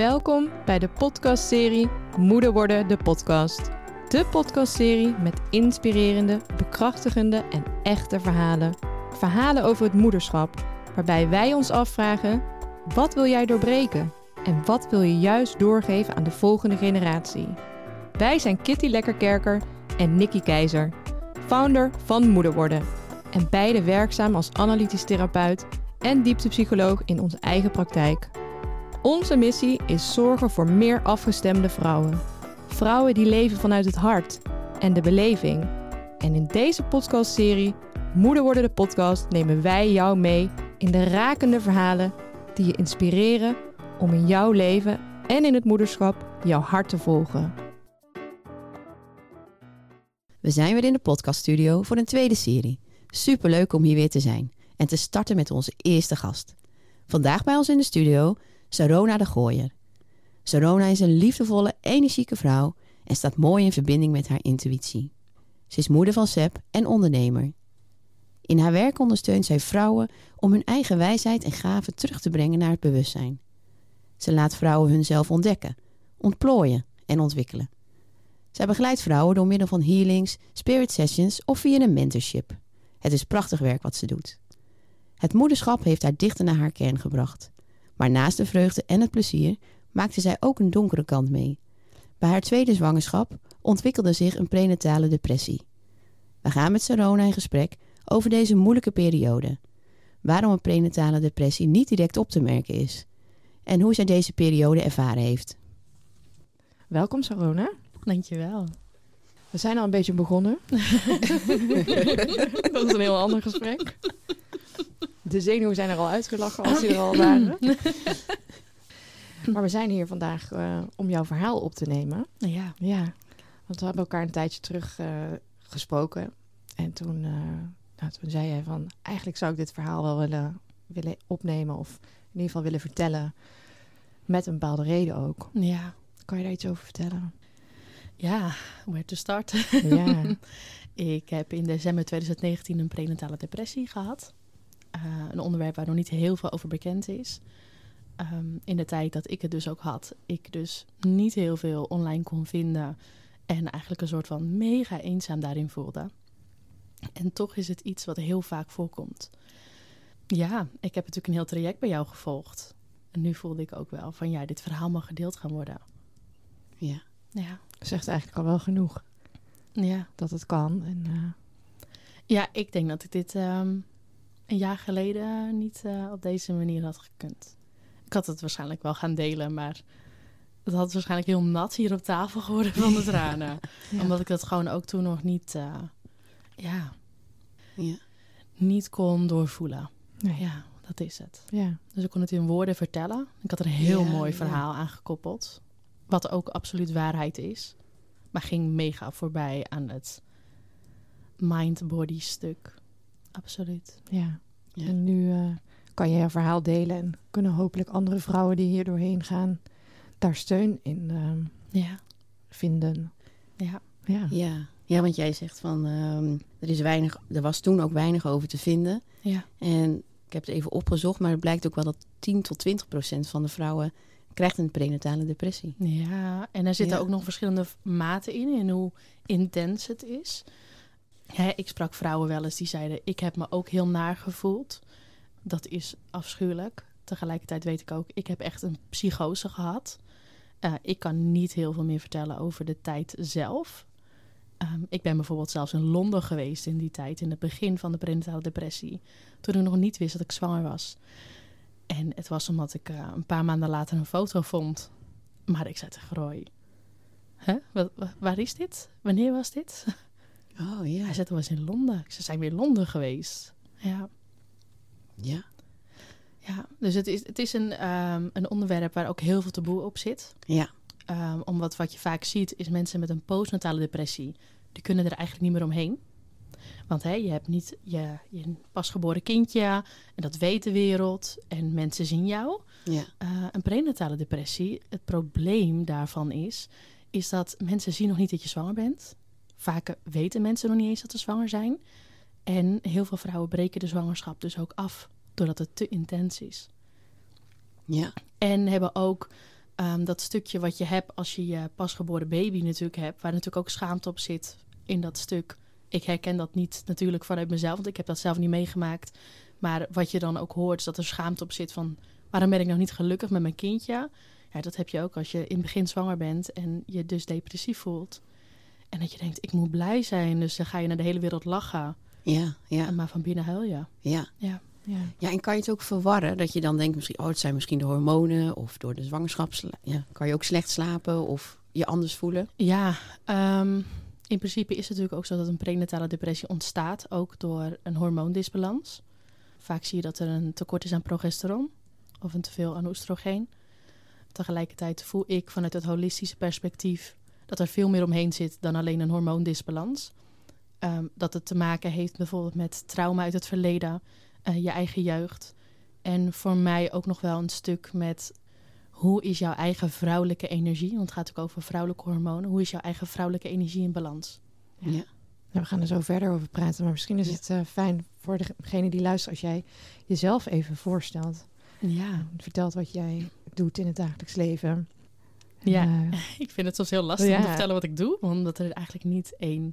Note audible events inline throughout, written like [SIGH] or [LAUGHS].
Welkom bij de podcastserie Moeder worden de podcast. De podcastserie met inspirerende, bekrachtigende en echte verhalen. Verhalen over het moederschap, waarbij wij ons afvragen: wat wil jij doorbreken en wat wil je juist doorgeven aan de volgende generatie? Wij zijn Kitty Lekkerkerker en Nikki Keizer, founder van Moeder worden en beide werkzaam als analytisch therapeut en dieptepsycholoog in onze eigen praktijk. Onze missie is zorgen voor meer afgestemde vrouwen. Vrouwen die leven vanuit het hart en de beleving. En in deze podcastserie Moeder worden de podcast nemen wij jou mee in de rakende verhalen die je inspireren om in jouw leven en in het moederschap jouw hart te volgen. We zijn weer in de podcaststudio voor een tweede serie. Superleuk om hier weer te zijn en te starten met onze eerste gast. Vandaag bij ons in de studio Sarona de Gooier. Sarona is een liefdevolle, energieke vrouw en staat mooi in verbinding met haar intuïtie. Ze is moeder van Seb en ondernemer. In haar werk ondersteunt zij vrouwen om hun eigen wijsheid en gaven terug te brengen naar het bewustzijn. Ze laat vrouwen hunzelf ontdekken, ontplooien en ontwikkelen. Zij begeleidt vrouwen door middel van healings, spirit sessions of via een mentorship. Het is prachtig werk wat ze doet. Het moederschap heeft haar dichter naar haar kern gebracht. Maar naast de vreugde en het plezier maakte zij ook een donkere kant mee. Bij haar tweede zwangerschap ontwikkelde zich een prenatale depressie. We gaan met Sarona in gesprek over deze moeilijke periode. Waarom een prenatale depressie niet direct op te merken is. En hoe zij deze periode ervaren heeft. Welkom Sarona. Dankjewel. We zijn al een beetje begonnen. [LAUGHS] [LAUGHS] dat is een heel ander gesprek. De zenuwen zijn er al uitgelachen als die er al waren. [LAUGHS] maar we zijn hier vandaag uh, om jouw verhaal op te nemen. Ja. Ja, want we hebben elkaar een tijdje terug uh, gesproken. En toen, uh, nou, toen zei jij van... eigenlijk zou ik dit verhaal wel willen, willen opnemen... of in ieder geval willen vertellen... met een bepaalde reden ook. Ja. Kan je daar iets over vertellen? Ja, where to start? Ja. [LAUGHS] ik heb in december 2019 een prenatale depressie gehad. Uh, een onderwerp waar nog niet heel veel over bekend is. Um, in de tijd dat ik het dus ook had, ik dus niet heel veel online kon vinden en eigenlijk een soort van mega eenzaam daarin voelde. En toch is het iets wat heel vaak voorkomt. Ja, ik heb natuurlijk een heel traject bij jou gevolgd. En nu voelde ik ook wel van ja, dit verhaal mag gedeeld gaan worden. Ja. Ja. Zegt eigenlijk al wel genoeg. Ja. Dat het kan. En, uh... Ja, ik denk dat ik dit um, een jaar geleden niet uh, op deze manier had gekund. Ik had het waarschijnlijk wel gaan delen, maar het had waarschijnlijk heel nat hier op tafel geworden van de tranen. [LAUGHS] ja. Omdat ik dat gewoon ook toen nog niet, uh, ja, ja, niet kon doorvoelen. Nee. Ja, dat is het. Ja. Dus ik kon het in woorden vertellen. Ik had er een heel ja, mooi verhaal aan gekoppeld. Wat ook absoluut waarheid is. Maar ging mega voorbij aan het mind-body stuk. Absoluut. Ja. ja. En nu uh, kan je je verhaal delen en kunnen hopelijk andere vrouwen die hier doorheen gaan daar steun in uh, ja. vinden. Ja. Ja. ja. Ja, want jij zegt van um, er, is weinig, er was toen ook weinig over te vinden. Ja. En ik heb het even opgezocht, maar het blijkt ook wel dat 10 tot 20 procent van de vrouwen krijgt een prenatale depressie. Ja, en er zitten Ja. ook nog verschillende maten in, in hoe intens het is. Hè, ik sprak vrouwen wel eens die zeiden: Ik heb me ook heel naar gevoeld. Dat is afschuwelijk. Tegelijkertijd weet ik ook, ik heb echt een psychose gehad. Uh, ik kan niet heel veel meer vertellen over de tijd zelf. Um, ik ben bijvoorbeeld zelfs in Londen geweest in die tijd, in het begin van de prenatale depressie. Toen ik nog niet wist dat ik zwanger was. En het was omdat ik uh, een paar maanden later een foto vond. Maar ik zei tegen Roy: Hè? Wat, waar is dit? Wanneer was dit? [LAUGHS] Oh ja. Hij Het was in Londen. Zei: Zijn we in Londen geweest? Ja. Ja. Ja, dus het is, het is een, um, een onderwerp waar ook heel veel taboe op zit. Ja. Um, omdat wat je vaak ziet is mensen met een postnatale depressie, die kunnen er eigenlijk niet meer omheen. Want hè, je hebt niet je, je pasgeboren kindje en dat weet de wereld en mensen zien jou. Ja. Uh, een prenatale depressie, het probleem daarvan is, is dat mensen zien nog niet dat je zwanger bent. Vaak weten mensen nog niet eens dat ze zwanger zijn. En heel veel vrouwen breken de zwangerschap dus ook af, doordat het te intens is. Ja. En hebben ook Ehm, dat stukje wat je hebt als je je pasgeboren baby natuurlijk hebt, waar natuurlijk ook schaamte op zit in dat stuk. Ik herken dat niet natuurlijk vanuit mezelf, want ik heb dat zelf niet meegemaakt. Maar wat je dan ook hoort, is dat er schaamte op zit van waarom ben ik nog niet gelukkig met mijn kindje? Ja, dat heb je ook als je in het begin zwanger bent en je dus depressief voelt. En dat je denkt, ik moet blij zijn. Dus dan ga je naar de hele wereld lachen. Ja, ja, Maar van binnen huil je. ja. Ja. Ja. Ja, en kan je het ook verwarren? Dat je dan denkt misschien, oh, het zijn misschien de hormonen of door de zwangerschap. Ja, kan je ook slecht slapen of je anders voelen? Ja, ehm, in principe is het natuurlijk ook zo dat een prenatale depressie ontstaat, ook door een hormoondisbalans. Vaak zie je dat er een tekort is aan progesteron of een teveel aan oestrogeen. Tegelijkertijd voel ik vanuit het holistische perspectief dat er veel meer omheen zit dan alleen een hormoondisbalans. Ehm, dat het te maken heeft bijvoorbeeld met trauma uit het verleden, eh, je eigen jeugd. En voor mij ook nog wel een stuk met hoe is jouw eigen vrouwelijke energie? Want het gaat ook over vrouwelijke hormonen. Hoe is jouw eigen vrouwelijke energie in balans? Ja. Nou, we gaan er zo verder over praten. Maar misschien is Ja. het eh, fijn voor degene die luistert als jij jezelf even voorstelt. Ja, Vertelt wat jij doet in het dagelijks leven. Ja. eh, [LAUGHS] ik vind het soms heel lastig om te vertellen wat ik doe, omdat er eigenlijk niet één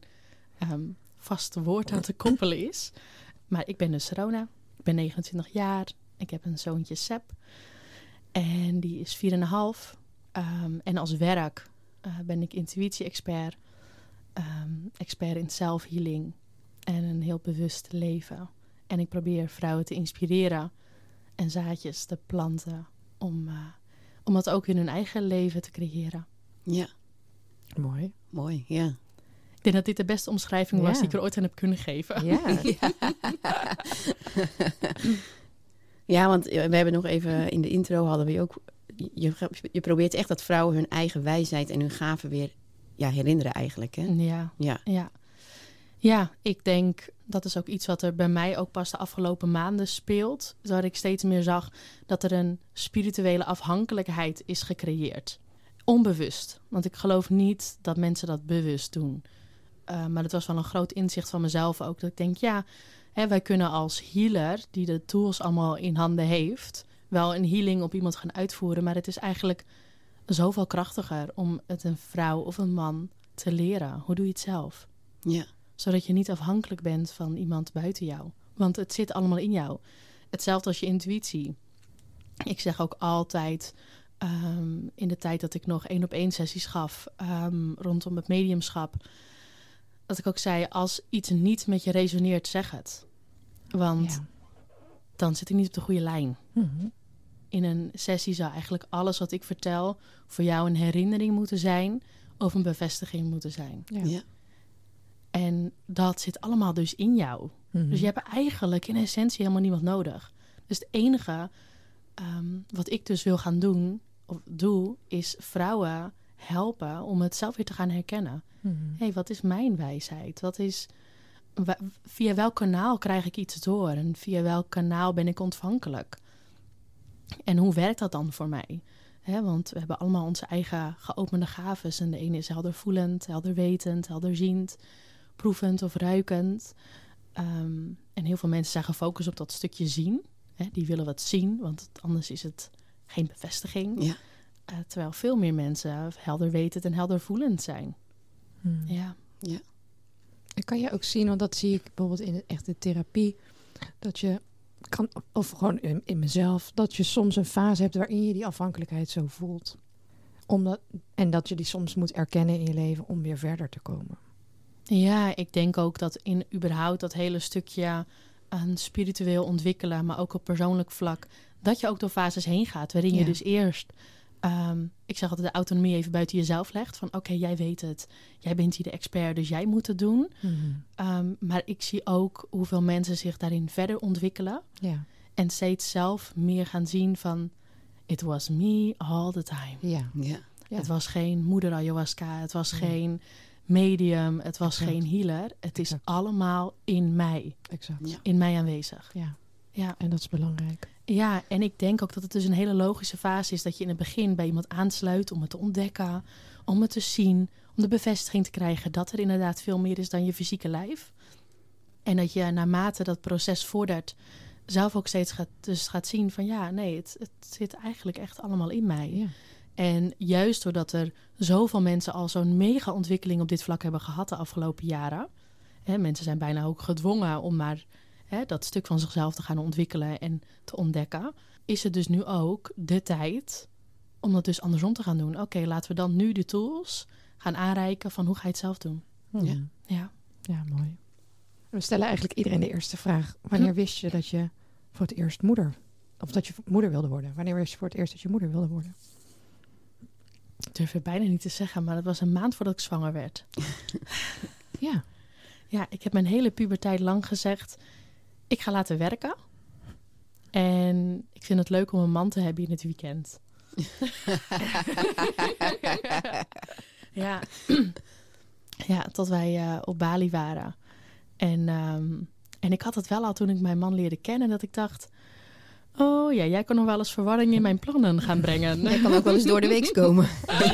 ehm vast woord aan te koppelen is. Maar ik ben dus Rona, ik ben 29 jaar, ik heb een zoontje Seb en die is 4,5. Ehm en als werk eh, ben ik intuïtie-expert, ehm, expert in self-healing en een heel bewust leven. En ik probeer vrouwen te inspireren en zaadjes te planten om, eh, om dat ook in hun eigen leven te creëren. ja, mooi. mooi. Ja. Ik denk dat dit de beste omschrijving was Ja. die ik er ooit aan heb kunnen geven. Ja. [LAUGHS] [LAUGHS] Ja, want eh, we hebben nog even in de intro hadden we ook. Je, je probeert echt dat vrouwen hun eigen wijsheid en hun gaven weer ja, herinneren eigenlijk. Hè? Ja, Ja, ja. Ja, ik denk dat is ook iets wat er bij mij ook pas de afgelopen maanden speelt. Dat ik steeds meer zag dat er een spirituele afhankelijkheid is gecreëerd. Onbewust. Want ik geloof niet dat mensen dat bewust doen. Uh, maar het was wel een groot inzicht van mezelf ook. Dat ik denk, ja, hè, wij kunnen als healer, die de tools allemaal in handen heeft, wel een healing op iemand gaan uitvoeren. Maar het is eigenlijk zoveel krachtiger om het een vrouw of een man te leren. Hoe doe je het zelf? ja, Zodat je niet afhankelijk bent van iemand buiten jou. Want het zit allemaal in jou. Hetzelfde als je intuïtie. Ik zeg ook altijd, ehm, in de tijd dat ik nog één op één sessies gaf ehm, rondom het mediumschap, dat ik ook zei, als iets niet met je resoneert, zeg het. Want Ja. dan zit ik niet op de goede lijn. Mhm. In een sessie zou eigenlijk alles wat ik vertel voor jou een herinnering moeten zijn of een bevestiging moeten zijn. Ja. ja, En dat zit allemaal dus in jou. Mhm. Dus je hebt eigenlijk in essentie helemaal niemand nodig. Dus het enige ehm, wat ik dus wil gaan doen, of doe, is vrouwen helpen om het zelf weer te gaan herkennen. Hé, hey, wat is mijn wijsheid? Wat is, via welk kanaal krijg ik iets door? En via welk kanaal ben ik ontvankelijk? En hoe werkt dat dan voor mij? Want we hebben allemaal onze eigen geopende gaves. En de ene is helder voelend, helder wetend, helder ziend, proevend of ruikend. Ehm, en heel veel mensen zijn gefocust op dat stukje zien. Hè, die willen wat zien, want anders is het geen bevestiging. ja, Eh, terwijl veel meer mensen helder wetend en helder voelend zijn. Mhm. Ja. En kan je ook zien, want dat zie ik bijvoorbeeld in de echte therapie, dat je kan, of gewoon in, in mezelf, dat je soms een fase hebt waarin je die afhankelijkheid zo voelt. Omdat, en dat je die soms moet erkennen in je leven om weer verder te komen. Ja, ik denk ook dat in überhaupt dat hele stukje aan spiritueel ontwikkelen, maar ook op persoonlijk vlak, dat je ook door fases heen gaat. Waarin je dus eerst, ehm, ik zeg altijd, de autonomie even buiten jezelf legt. Van oké, jij weet het, jij bent hier de expert, dus jij moet het doen. Ehm, maar ik zie ook hoeveel mensen zich daarin verder ontwikkelen. Ja, En steeds zelf meer gaan zien van, it was me all the time. ja. ja, Ja. Het was geen moeder ayahuasca, het was geen medium, het was Exact. geen healer. Het is Exact. allemaal in mij, exact. Ja. in mij aanwezig. Ja, Ja. en dat is belangrijk. ja, en ik denk ook dat het dus een hele logische fase is dat je in het begin bij iemand aansluit om het te ontdekken, om het te zien, om de bevestiging te krijgen dat er inderdaad veel meer is dan je fysieke lijf. En dat je naarmate dat proces vordert, zelf ook steeds gaat, dus gaat zien van ja, nee, het, het zit eigenlijk echt allemaal in mij. Ja. En juist doordat er zoveel mensen al zo'n mega ontwikkeling op dit vlak hebben gehad de afgelopen jaren. Hè, mensen zijn bijna ook gedwongen om maar hè, dat stuk van zichzelf te gaan ontwikkelen en te ontdekken. Is het dus nu ook de tijd om dat dus andersom te gaan doen. Oké, laten we dan nu de tools gaan aanreiken van hoe ga je het zelf doen. Hmm. Ja. Ja. Ja, mooi. We stellen eigenlijk iedereen de eerste vraag. Wanneer wist je dat je voor het eerst moeder... Of dat je moeder wilde worden? Wanneer wist je voor het eerst dat je moeder wilde worden? Ik durf het bijna niet te zeggen, maar dat was een maand voordat ik zwanger werd. [LAUGHS] Ja. Ja, ik heb mijn hele puberteit lang gezegd: ik ga laten werken. En ik vind het leuk om een man te hebben in het weekend. [LAUGHS] ja. [CLEARS THROAT] ja, tot wij eh, op Bali waren. En, ehm, en ik had het wel al toen ik mijn man leerde kennen, dat ik dacht... Oh ja, jij kan nog wel eens verwarring in mijn plannen gaan brengen. Jij kan ook wel eens door de week [LAUGHS] komen.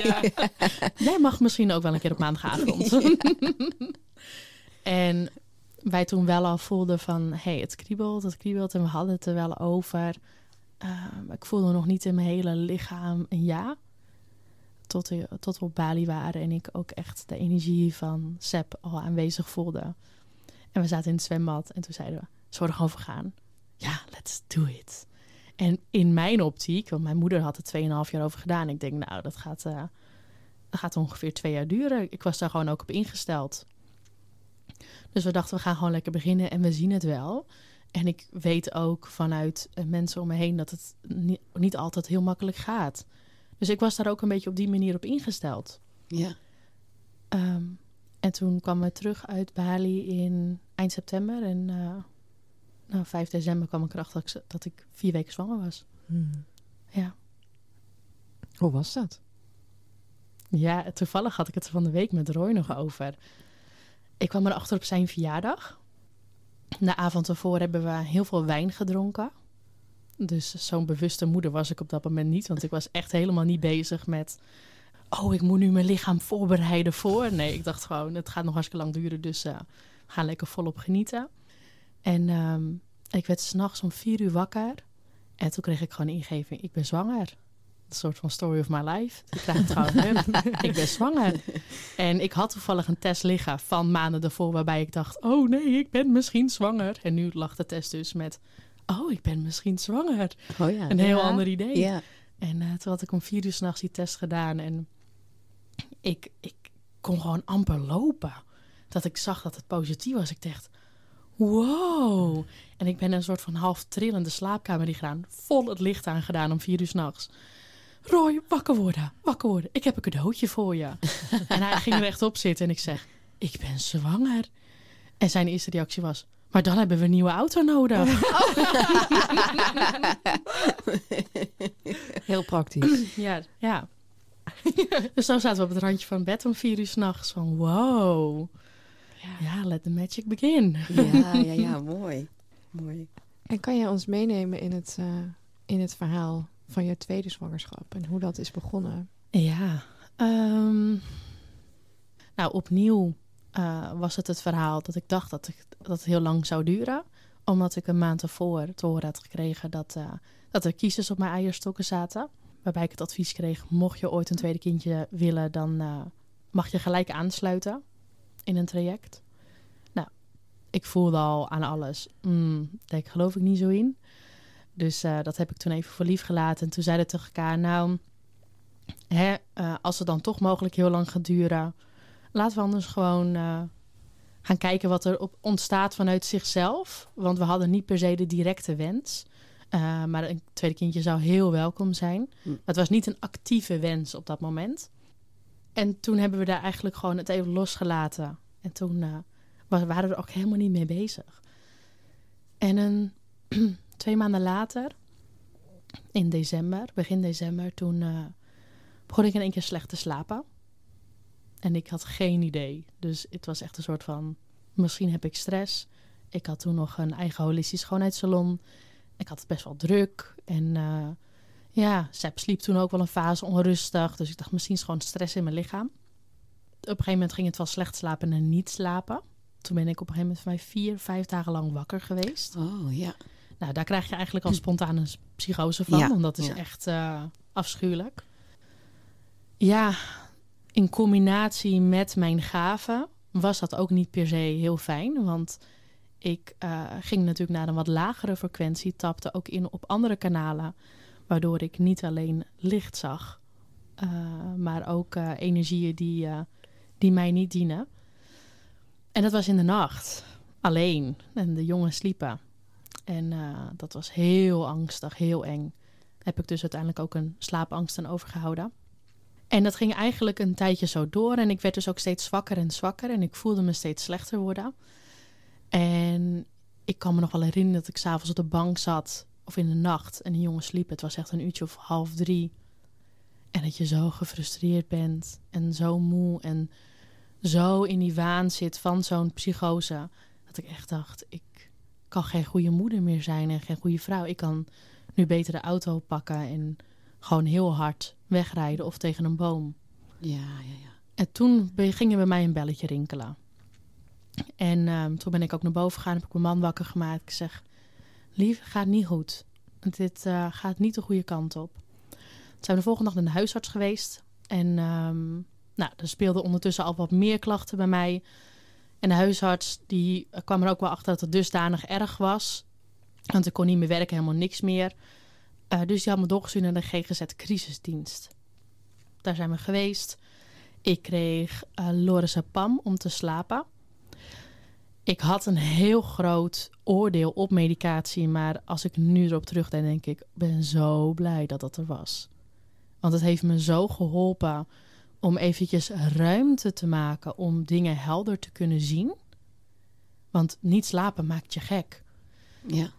Ja. Jij mag misschien ook wel een keer op maandagavond. en wij toen wel al voelden van... hé, hey, het kriebelt, het kriebelt. En we hadden het er wel over. Uh, ik voelde nog niet in mijn hele lichaam een ja. Tot, tot we op Bali waren. En ik ook echt de energie van Seb al aanwezig voelde. En we zaten in het zwembad. En toen zeiden we, zullen we er gewoon voor gaan? Ja, let's do it. En in mijn optiek, want mijn moeder had er 2,5 jaar over gedaan. Ik denk, nou, dat gaat, uh, dat gaat ongeveer twee jaar duren. Ik was daar gewoon ook op ingesteld. Dus we dachten, we gaan gewoon lekker beginnen en we zien het wel. En ik weet ook vanuit mensen om me heen dat het niet, niet altijd heel makkelijk gaat. Dus ik was daar ook een beetje op die manier op ingesteld. Ja. Um, en toen kwamen we terug uit Bali in eind september. En uh, nou, 5 december kwam ik erachter dat ik, dat ik vier weken zwanger was. Hmm. Ja. Hoe was dat? Ja, toevallig had ik het van de week met Roy nog over. Ik kwam erachter op zijn verjaardag. De avond ervoor hebben we heel veel wijn gedronken. Dus zo'n bewuste moeder was ik op dat moment niet. Want ik was echt helemaal niet bezig met... Oh, ik moet nu mijn lichaam voorbereiden voor. Nee, ik dacht gewoon, het gaat nog hartstikke lang duren. Dus uh, gaan lekker volop genieten. En um, ik werd s'nachts om vier uur wakker. En toen kreeg ik gewoon ingeving, ik ben zwanger. Een soort van story of my life. Ik krijg het gewoon, [LAUGHS] ik ben zwanger. En ik had toevallig een test liggen van maanden ervoor... waarbij ik dacht, oh nee, ik ben misschien zwanger. En nu lag de test dus met, oh, ik ben misschien zwanger. Oh ja. Een heel ja. ander idee. Ja. En uh, toen had ik om vier uur s'nachts die test gedaan. En ik, ik kon gewoon amper lopen. Dat ik zag dat het positief was. Ik dacht, wow. En ik ben een soort van half trillende slaapkamer die gedaan. Vol het licht aangedaan om vier uur s'nachts. Roy, wakker worden, wakker worden. Ik heb een cadeautje voor je. [LAUGHS] en hij ging rechtop zitten en ik zeg, ik ben zwanger. En zijn eerste reactie was, maar dan hebben we een nieuwe auto nodig. [LAUGHS] [LAUGHS] Heel praktisch. ja, ja. dus zo zaten we op het randje van bed om vier uur s'nachts. Van wow. Ja. ja, let the magic begin. ja, ja, ja, [LAUGHS] mooi. mooi. En kan je ons meenemen in het, uh, in het verhaal van je tweede zwangerschap en hoe dat is begonnen? Ja, um, nou opnieuw uh, was het het verhaal dat ik dacht dat, ik, dat het heel lang zou duren. Omdat ik een maand ervoor te horen had gekregen dat, uh, dat er kiezers op mijn eierstokken zaten. Waarbij ik het advies kreeg, mocht je ooit een tweede kindje willen, dan uh, mag je gelijk aansluiten in een traject. Nou, ik voelde al aan alles, mm, daar geloof ik niet zo in. Dus uh, dat heb ik toen even voor lief gelaten. En toen zeiden tegen elkaar, nou, hè, uh, als het dan toch mogelijk heel lang gaat duren, laten we anders gewoon uh, gaan kijken wat er op ontstaat vanuit zichzelf. Want we hadden niet per se de directe wens. Maar een tweede kindje zou heel welkom zijn. Hm. Het was niet een actieve wens op dat moment. En toen hebben we daar eigenlijk gewoon het even losgelaten. En toen uh, waren we er ook helemaal niet mee bezig. En een, [CLEARS THROAT] twee maanden later, in december, begin december, toen uh, begon ik in één keer slecht te slapen. En ik had geen idee. Dus het was echt een soort van, misschien heb ik stress. Ik had toen nog een eigen holistisch schoonheidssalon. Ik had het best wel druk. En uh, ja, Seb sliep toen ook wel een fase onrustig. Dus ik dacht, misschien is gewoon stress in mijn lichaam. Op een gegeven moment ging het wel slecht slapen en niet slapen. Toen ben ik op een gegeven moment van mij vier, vijf dagen lang wakker geweest. Oh ja. Nou, daar krijg je eigenlijk al spontaan een psychose van. Ja, want dat is ja. echt uh, afschuwelijk. Ja, in combinatie met mijn gaven was dat ook niet per se heel fijn. Want ik uh, ging natuurlijk naar een wat lagere frequentie, tapte ook in op andere kanalen. Waardoor ik niet alleen licht zag, uh, maar ook uh, energieën die, die mij niet dienen. En dat was in de nacht, alleen. En de jongens sliepen. En dat was heel angstig, heel eng. Heb ik dus uiteindelijk ook een slaapangst aan overgehouden. En dat ging eigenlijk een tijdje zo door. En ik werd dus ook steeds zwakker en zwakker. En ik voelde me steeds slechter worden. En ik kan me nog wel herinneren dat ik s'avonds op de bank zat. Of in de nacht. En een jongen sliep. Het was echt een uurtje of half drie. En dat je zo gefrustreerd bent. En zo moe. En zo in die waan zit van zo'n psychose. Dat ik echt dacht, ik kan geen goede moeder meer zijn. En geen goede vrouw. Ik kan nu beter de auto pakken. En gewoon heel hard wegrijden of tegen een boom. Ja, ja, ja. En toen gingen bij mij een belletje rinkelen. En um, toen ben ik ook naar boven gegaan, heb ik mijn man wakker gemaakt. Ik zeg, lief, gaat niet goed. Dit uh, gaat niet de goede kant op. Toen zijn we de volgende dag naar de huisarts geweest. En um, nou, er speelden ondertussen al wat meer klachten bij mij. En de huisarts die kwam er ook wel achter dat het dusdanig erg was. Want ik kon niet meer werken, helemaal niks meer. Uh, dus die had me doorgestuurd naar de GGZ-crisisdienst. Daar zijn we geweest. Ik kreeg uh, om te slapen. Ik had een heel groot oordeel op medicatie, maar als ik nu erop terugdenk, denk ik, ben zo blij dat dat er was. Want het heeft me zo geholpen om eventjes ruimte te maken om dingen helder te kunnen zien. Want niet slapen maakt je gek. Ja.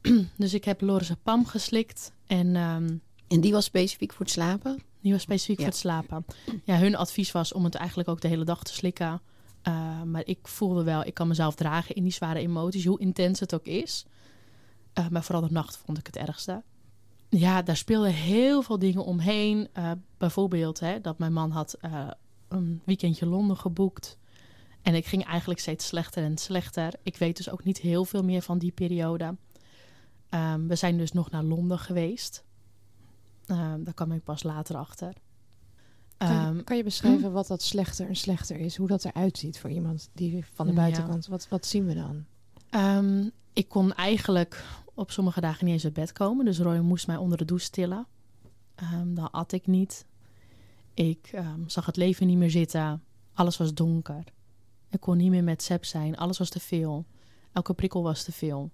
[CLEARS THROAT] Dus ik heb lorazepam geslikt en... Um, en die was specifiek voor het slapen? Die was specifiek voor het slapen. Ja, hun advies was om het eigenlijk ook de hele dag te slikken. Uh, maar ik voelde wel, ik kan mezelf dragen in die zware emoties, hoe intens het ook is. Uh, maar vooral de nacht vond ik het ergste. Ja, daar speelden heel veel dingen omheen. Uh, bijvoorbeeld hè, dat mijn man had een weekendje Londen geboekt. En ik ging eigenlijk steeds slechter en slechter. Ik weet dus ook niet heel veel meer van die periode. Um, we zijn dus nog naar Londen geweest. Um, daar kwam ik pas later achter. Kan je, um, kan je beschrijven hm? wat dat slechter en slechter is? Hoe dat eruit ziet voor iemand die van de buitenkant? Ja. Wat, wat zien we dan? Um, ik kon eigenlijk op sommige dagen niet eens uit bed komen. Dus Roy moest mij onder de douche tillen. Um, dan at ik niet. Ik zag het leven niet meer zitten. Alles was donker. Ik kon niet meer met Seb zijn. Alles was te veel. Elke prikkel was te veel.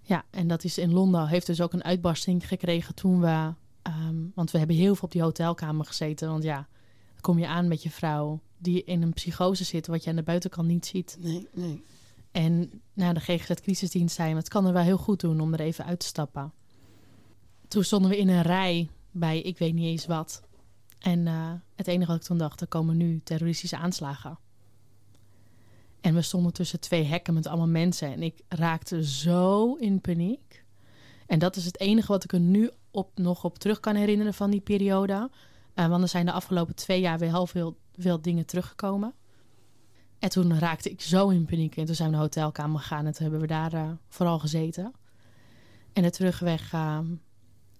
Ja, en dat is in Londen. Heeft dus ook een uitbarsting gekregen toen we Um, want we hebben heel veel op die hotelkamer gezeten. Want ja, dan kom je aan met je vrouw die in een psychose zit, wat je aan de buitenkant niet ziet. Nee, nee. En na de GGZ-crisisdienst zei het kan er wel heel goed doen om er even uit te stappen. Toen stonden we in een rij bij ik weet niet eens wat. En uh, het enige wat ik toen dacht, er komen nu terroristische aanslagen. En we stonden tussen twee hekken met allemaal mensen. En ik raakte zo in paniek. En dat is het enige wat ik er nu op, nog op terug kan herinneren van die periode. Uh, want er zijn de afgelopen twee jaar weer heel veel, dingen teruggekomen. En toen raakte ik zo in paniek. En toen zijn we naar de hotelkamer gegaan en toen hebben we daar uh, vooral gezeten. En de terugweg uh,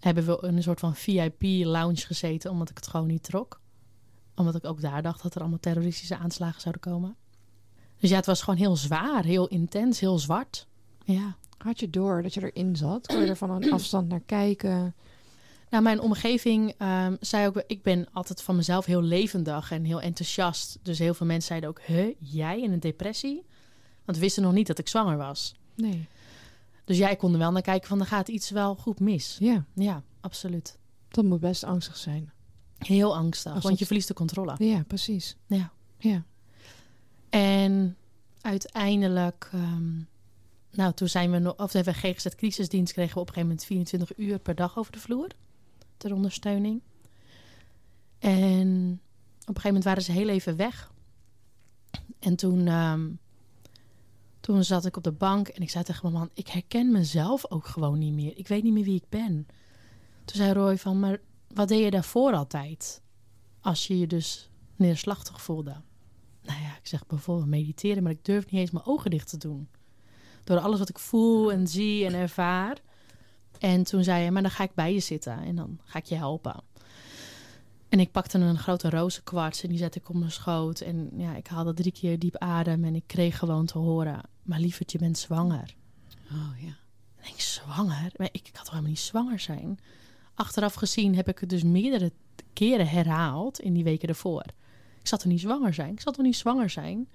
hebben we een soort van VIP-lounge gezeten, omdat ik het gewoon niet trok. Omdat ik ook daar dacht dat er allemaal terroristische aanslagen zouden komen. Dus ja, het was gewoon heel zwaar, heel intens, heel zwart. Ja. Had je door dat je erin zat? Kon je er van een [CLEARS THROAT] afstand naar kijken? Nou, mijn omgeving um, zei ook... Ik ben altijd van mezelf heel levendig en heel enthousiast. Dus heel veel mensen zeiden ook... Huh, jij in een depressie? Want we wisten nog niet dat ik zwanger was. Nee. Dus jij kon er wel naar kijken van... er gaat iets wel goed mis. Ja. Ja, absoluut. Dat moet best angstig zijn. Heel angstig, Als want dat... je verliest de controle. Ja, precies. Ja. Ja. En uiteindelijk... Um, nou, toen zijn we of hebben we GGZ crisisdienst kregen we op een gegeven moment 24 uur per dag over de vloer ter ondersteuning. En op een gegeven moment waren ze heel even weg. En toen, um, toen zat ik op de bank en ik zei tegen mijn man: Ik herken mezelf ook gewoon niet meer. Ik weet niet meer wie ik ben. Toen zei Roy van: Maar wat deed je daarvoor altijd? Als je je dus neerslachtig voelde. Nou ja, ik zeg bijvoorbeeld mediteren, maar ik durf niet eens mijn ogen dicht te doen door alles wat ik voel en zie en ervaar. En toen zei hij, maar dan ga ik bij je zitten en dan ga ik je helpen. En ik pakte een grote rozenkwarts en die zette ik op mijn schoot. En ja, ik haalde drie keer diep adem en ik kreeg gewoon te horen... maar lieverd, je bent zwanger. Oh ja. En ik, zwanger? Maar ik, ik had toch helemaal niet zwanger zijn? Achteraf gezien heb ik het dus meerdere keren herhaald in die weken ervoor. Ik zat er niet zwanger zijn. Ik zat er niet zwanger zijn.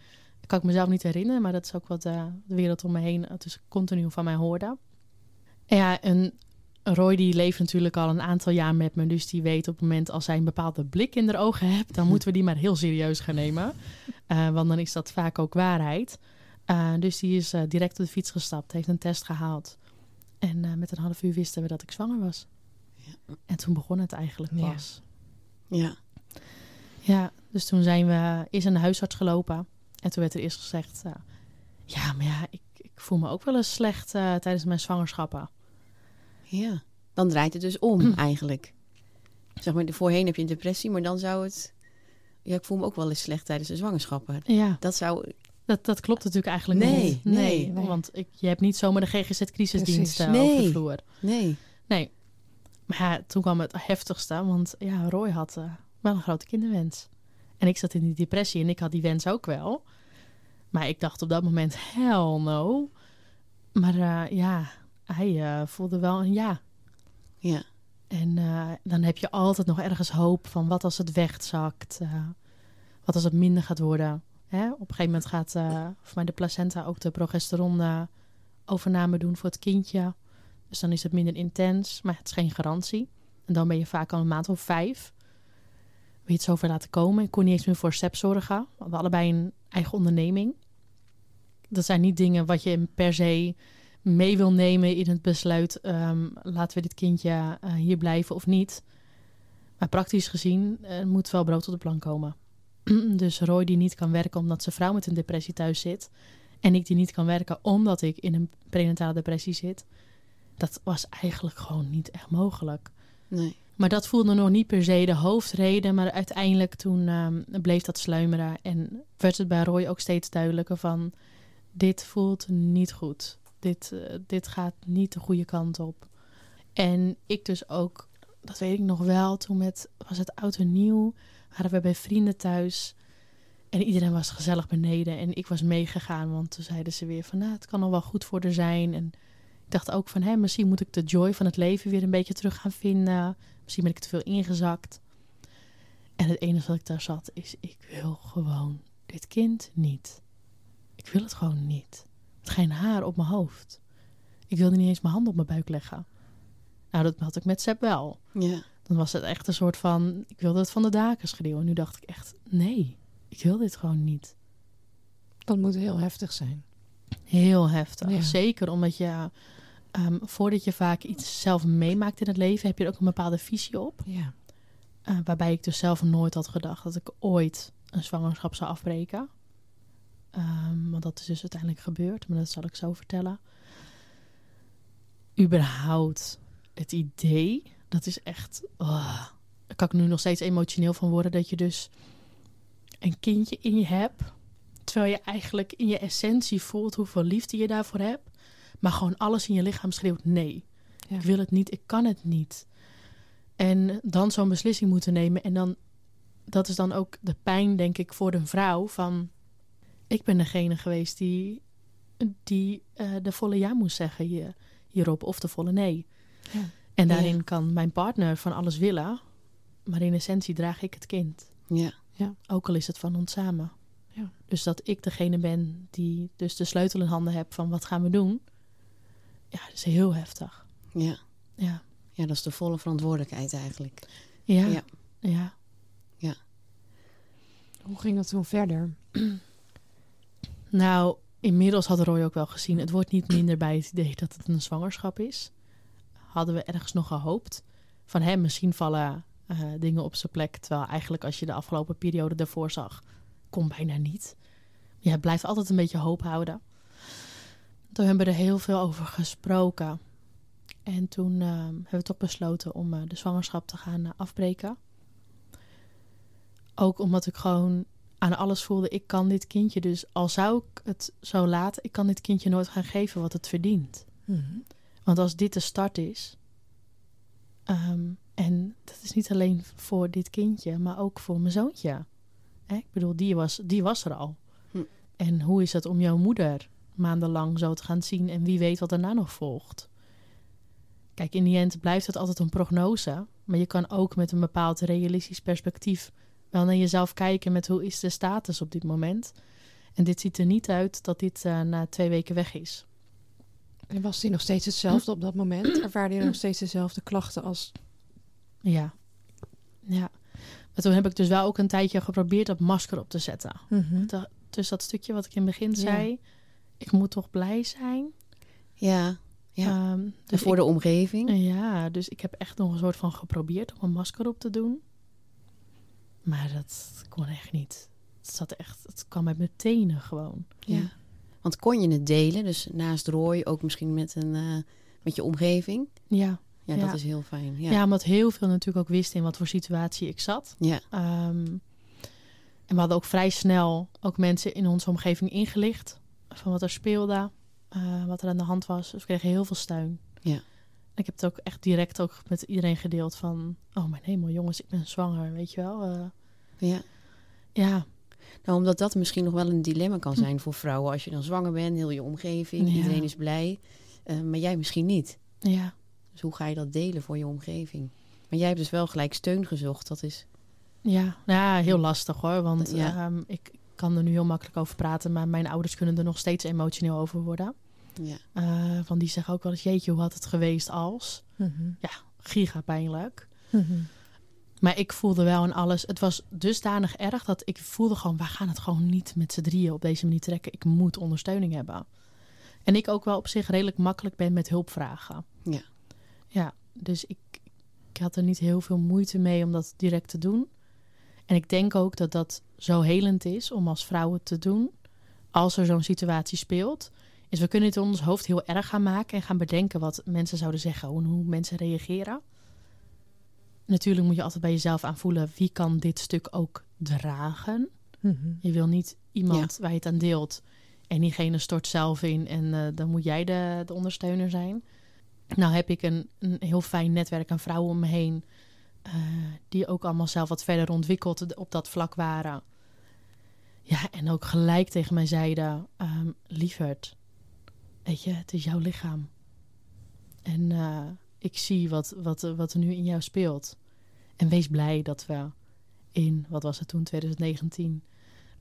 Kan ik mezelf niet herinneren, maar dat is ook wat eh, de wereld om me heen dus continu van mij hoorde. En ja, en Roy die leeft natuurlijk al een aantal jaar met me, dus die weet op het moment als hij een bepaalde blik in de ogen hebt, dan [LAUGHS] moeten we die maar heel serieus gaan nemen. Uh, want dan is dat vaak ook waarheid. Uh, dus die is direct op de fiets gestapt, heeft een test gehaald. En met een half uur wisten we dat ik zwanger was. Ja. En toen begon het eigenlijk pas. Ja. Ja, dus toen zijn we aan de huisarts gelopen. En toen werd er eerst gezegd... Uh, ja, maar ja, ik, ik, voel me ook wel eens slecht uh, tijdens mijn zwangerschappen. Ja, dan draait het dus om eigenlijk. Zeg maar, voorheen heb je een depressie, maar dan zou het... Ja, ik voel me ook wel eens slecht tijdens de zwangerschappen. Ja. Dat zou... Dat, dat klopt natuurlijk eigenlijk nee, niet. Nee, nee, want ik, je hebt niet zomaar de GGZ-crisisdienst uh, nee, over de vloer. Nee. Nee. Maar ja, toen kwam het heftigste, want ja, Roy had wel een grote kinderwens. En ik zat in die depressie en ik had die wens ook wel. Maar ik dacht op dat moment, hell no. Maar uh, ja, hij uh, voelde wel een ja. Ja. En uh, dan heb je altijd nog ergens hoop van wat als het wegzakt. wat als het minder gaat worden. Hè? Op een gegeven moment gaat voor mij de placenta ook de progesteron overname doen voor het kindje. Dus dan is het minder intens, maar het is geen garantie. En dan ben je vaak al een maand of vijf je het zover laten komen. Ik kon niet eens meer voor SEP zorgen. We hadden allebei een eigen onderneming. Dat zijn niet dingen wat je per se mee wil nemen in het besluit... Um, laten we dit kindje uh, hier blijven of niet. Maar praktisch gezien moet wel brood op de plank komen. [CLEARS THROAT] dus Roy die niet kan werken omdat zijn vrouw met een depressie thuis zit... en ik die niet kan werken omdat ik in een prenatale depressie zit... dat was eigenlijk gewoon niet echt mogelijk. Nee. Maar dat voelde nog niet per se de hoofdreden. Maar uiteindelijk toen um, bleef dat sluimeren. En werd het bij Roy ook steeds duidelijker van... dit voelt niet goed. Dit, uh, dit gaat niet de goede kant op. En ik dus ook, dat weet ik nog wel... toen met, was het oud en nieuw, waren we bij vrienden thuis... En iedereen was gezellig beneden en ik was meegegaan, want toen zeiden ze weer van, nou, het kan nog wel goed voor er zijn. En ik dacht ook van, hé, misschien moet ik de joy van het leven weer een beetje terug gaan vinden. Misschien ben ik te veel ingezakt. En het enige wat ik daar zat is, ik wil gewoon dit kind niet. Ik wil het gewoon niet. Met geen haar op mijn hoofd. Ik wilde niet eens mijn hand op mijn buik leggen. Nou, dat had ik met Seb wel. Ja. Dan was het echt een soort van, ik wilde het van de daken schreeuwen. En nu dacht ik echt, nee, ik wil dit gewoon niet. Dat moet heel heftig zijn. Heel heftig. Ja. Zeker omdat je um, voordat je vaak iets zelf meemaakt in het leven, heb je er ook een bepaalde visie op. Ja. Uh, waarbij ik dus zelf nooit had gedacht dat ik ooit een zwangerschap zou afbreken. Um, want dat is dus uiteindelijk gebeurd, maar dat zal ik zo vertellen. Überhaupt het idee, dat is echt. Oh, daar kan ik nu nog steeds emotioneel van worden. Dat je dus een kindje in je hebt. Terwijl je eigenlijk in je essentie voelt hoeveel liefde je daarvoor hebt. Maar gewoon alles in je lichaam schreeuwt nee. Ja. Ik wil het niet, ik kan het niet. En dan zo'n beslissing moeten nemen. En dan, dat is dan ook de pijn, denk ik, voor de vrouw. Van, ik ben degene geweest die, die uh, de volle ja moest zeggen hier, hierop. Of de volle nee. Ja. En daarin ja. kan mijn partner van alles willen. Maar in essentie draag ik het kind. Ja. ja. Ook al is het van ons samen. Ja. Dus dat ik degene ben die dus de sleutel in handen heb van wat gaan we doen ja, dat is heel heftig. Ja. Ja. Ja, dat is de volle verantwoordelijkheid eigenlijk. Ja. Ja. Ja. ja. Hoe ging dat toen verder? [CLEARS THROAT] nou, inmiddels had Roy ook wel gezien. Het wordt niet minder bij het idee dat het een zwangerschap is. Hadden we ergens nog gehoopt. Van hem misschien vallen uh, dingen op zijn plek. Terwijl eigenlijk als je de afgelopen periode daarvoor zag, kon bijna niet. Ja, het blijft altijd een beetje hoop houden. Toen hebben we er heel veel over gesproken. En toen uh, hebben we toch besloten om uh, de zwangerschap te gaan uh, afbreken. Ook omdat ik gewoon aan alles voelde, ik kan dit kindje dus, al zou ik het zo laten, ik kan dit kindje nooit gaan geven wat het verdient. Mm -hmm. Want als dit de start is, um, En dat is niet alleen voor dit kindje, maar ook voor mijn zoontje. Hè? Ik bedoel, die was, die was er al. Hm. En hoe is het om jouw moeder maandenlang zo te gaan zien en wie weet wat daarna nog volgt? Kijk, in die end blijft het altijd een prognose, maar je kan ook met een bepaald realistisch perspectief wel naar jezelf kijken met hoe is de status op dit moment. En dit ziet er niet uit dat dit eh, na twee weken weg is. En was hij nog steeds hetzelfde op dat moment? Ervaarde je nog steeds dezelfde klachten als... Ja. Ja. Maar toen heb ik dus wel ook een tijdje geprobeerd dat masker op te zetten. Da- Dus dat stukje wat ik in het begin Ja. Ik moet toch blij zijn. Ja, ja. Ehm, En dus voor ik, de omgeving. ja, dus ik heb echt nog een soort van geprobeerd om een masker op te doen. Maar dat kon echt niet. Het zat echt, het kwam uit mijn tenen gewoon. Ja. Want kon je het delen, dus naast Roy ook misschien met, een, eh, met je omgeving? Ja. Ja, Ja. dat is heel fijn. Ja. Ja, omdat heel veel natuurlijk ook wisten in wat voor situatie ik zat. ja. Ehm, en we hadden ook vrij snel ook mensen in onze omgeving ingelicht van wat er speelde, eh, wat er aan de hand was. Dus we kregen heel veel steun. Ja. En ik heb het ook echt direct ook met iedereen gedeeld van, oh mijn hemel jongens, ik ben zwanger, weet je wel. Eh, ja. ja, Nou, omdat dat misschien nog wel een dilemma kan zijn voor vrouwen. Als je dan zwanger bent, heel je omgeving, Ja. iedereen is blij. eh, maar jij misschien niet. ja, Dus hoe ga je dat delen voor je omgeving? Maar jij hebt dus wel gelijk steun gezocht. Dat is, ja. Nou Ja, heel lastig hoor, want Ja. ehm, ik kan er nu heel makkelijk over praten, maar mijn ouders kunnen er nog steeds emotioneel over worden. ja. Eh, van die zeggen ook wel eens, jeetje, hoe had het geweest als? Giga pijnlijk. Maar ik voelde wel in alles. Het was dusdanig erg dat ik voelde gewoon, we gaan het gewoon niet met z'n drieën op deze manier trekken. Ik moet ondersteuning hebben. En ik ook wel op zich redelijk makkelijk ben met hulpvragen. Ja. Ja, dus ik, ik had er niet heel veel moeite mee om dat direct te doen. En ik denk ook dat dat zo helend is om als vrouwen te doen. Als er zo'n situatie speelt. Is we kunnen het in ons hoofd heel erg gaan maken en gaan bedenken wat mensen zouden zeggen. Hoe, hoe mensen reageren. Natuurlijk moet je altijd bij jezelf aanvoelen wie kan dit stuk ook dragen. Je wil niet iemand waar je het aan deelt en diegene stort zelf in en eh, dan moet jij de, de ondersteuner zijn. Nou heb ik een, een heel fijn netwerk aan vrouwen om me heen eh, die ook allemaal zelf wat verder ontwikkeld op dat vlak waren. Ja, en ook gelijk tegen mij zeiden, ehm lieverd, weet je, het is jouw lichaam. En eh, ik zie wat, wat, wat er nu in jou speelt. En wees blij dat we in, wat was het toen, 2019,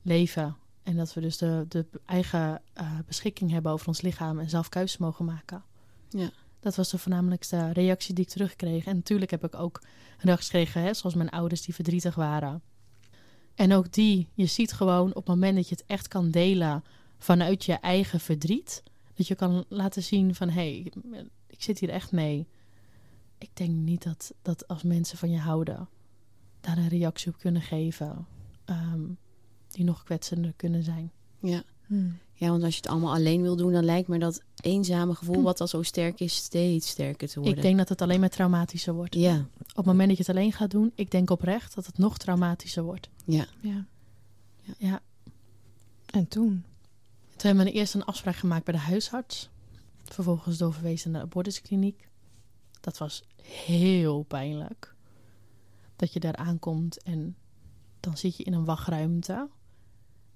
leven. En dat we dus de, de eigen eh, beschikking hebben over ons lichaam en zelf keuzes mogen maken. Ja. Dat was de voornamelijkste reactie die ik terugkreeg. En natuurlijk heb ik ook reacties gekregen, hè, zoals mijn ouders die verdrietig waren. En ook die, je ziet gewoon op het moment dat je het echt kan delen vanuit je eigen verdriet. Dat je kan laten zien van, hé, hey, ik zit hier echt mee. Ik denk niet dat, dat als mensen van je houden, daar een reactie op kunnen geven. ehm, die nog kwetsender kunnen zijn. Ja. Ja, want als je het allemaal alleen wil doen, dan lijkt me dat eenzame gevoel, wat al zo sterk is, steeds sterker te worden. Ik denk dat het alleen maar traumatischer wordt. Ja, Op het moment dat je het alleen gaat doen, ik denk oprecht dat het nog traumatischer wordt. ja, Ja. Ja. En toen? Toen hebben we eerst een afspraak gemaakt bij de huisarts. Vervolgens doorverwezen naar de abortuskliniek. Dat was heel pijnlijk. Dat je daar aankomt en dan zit je in een wachtruimte.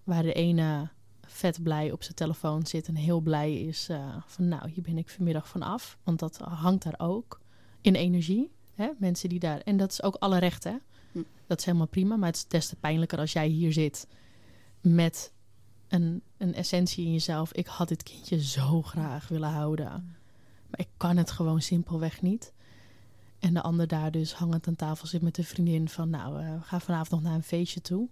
Waar de ene vet blij op zijn telefoon zit en heel blij is eh, van nou, hier ben ik vanmiddag vanaf. Want dat hangt daar ook in energie. Hè? Mensen die daar. En dat is ook alle recht, hè? Hm. Dat is helemaal prima. Maar het is des te pijnlijker als jij hier zit met een, een essentie in jezelf. Ik had dit kindje zo graag willen houden. Maar ik kan het gewoon simpelweg niet. En de ander daar dus hangend aan tafel zit met een vriendin van... nou, eh, we gaan vanavond nog naar een feestje toe.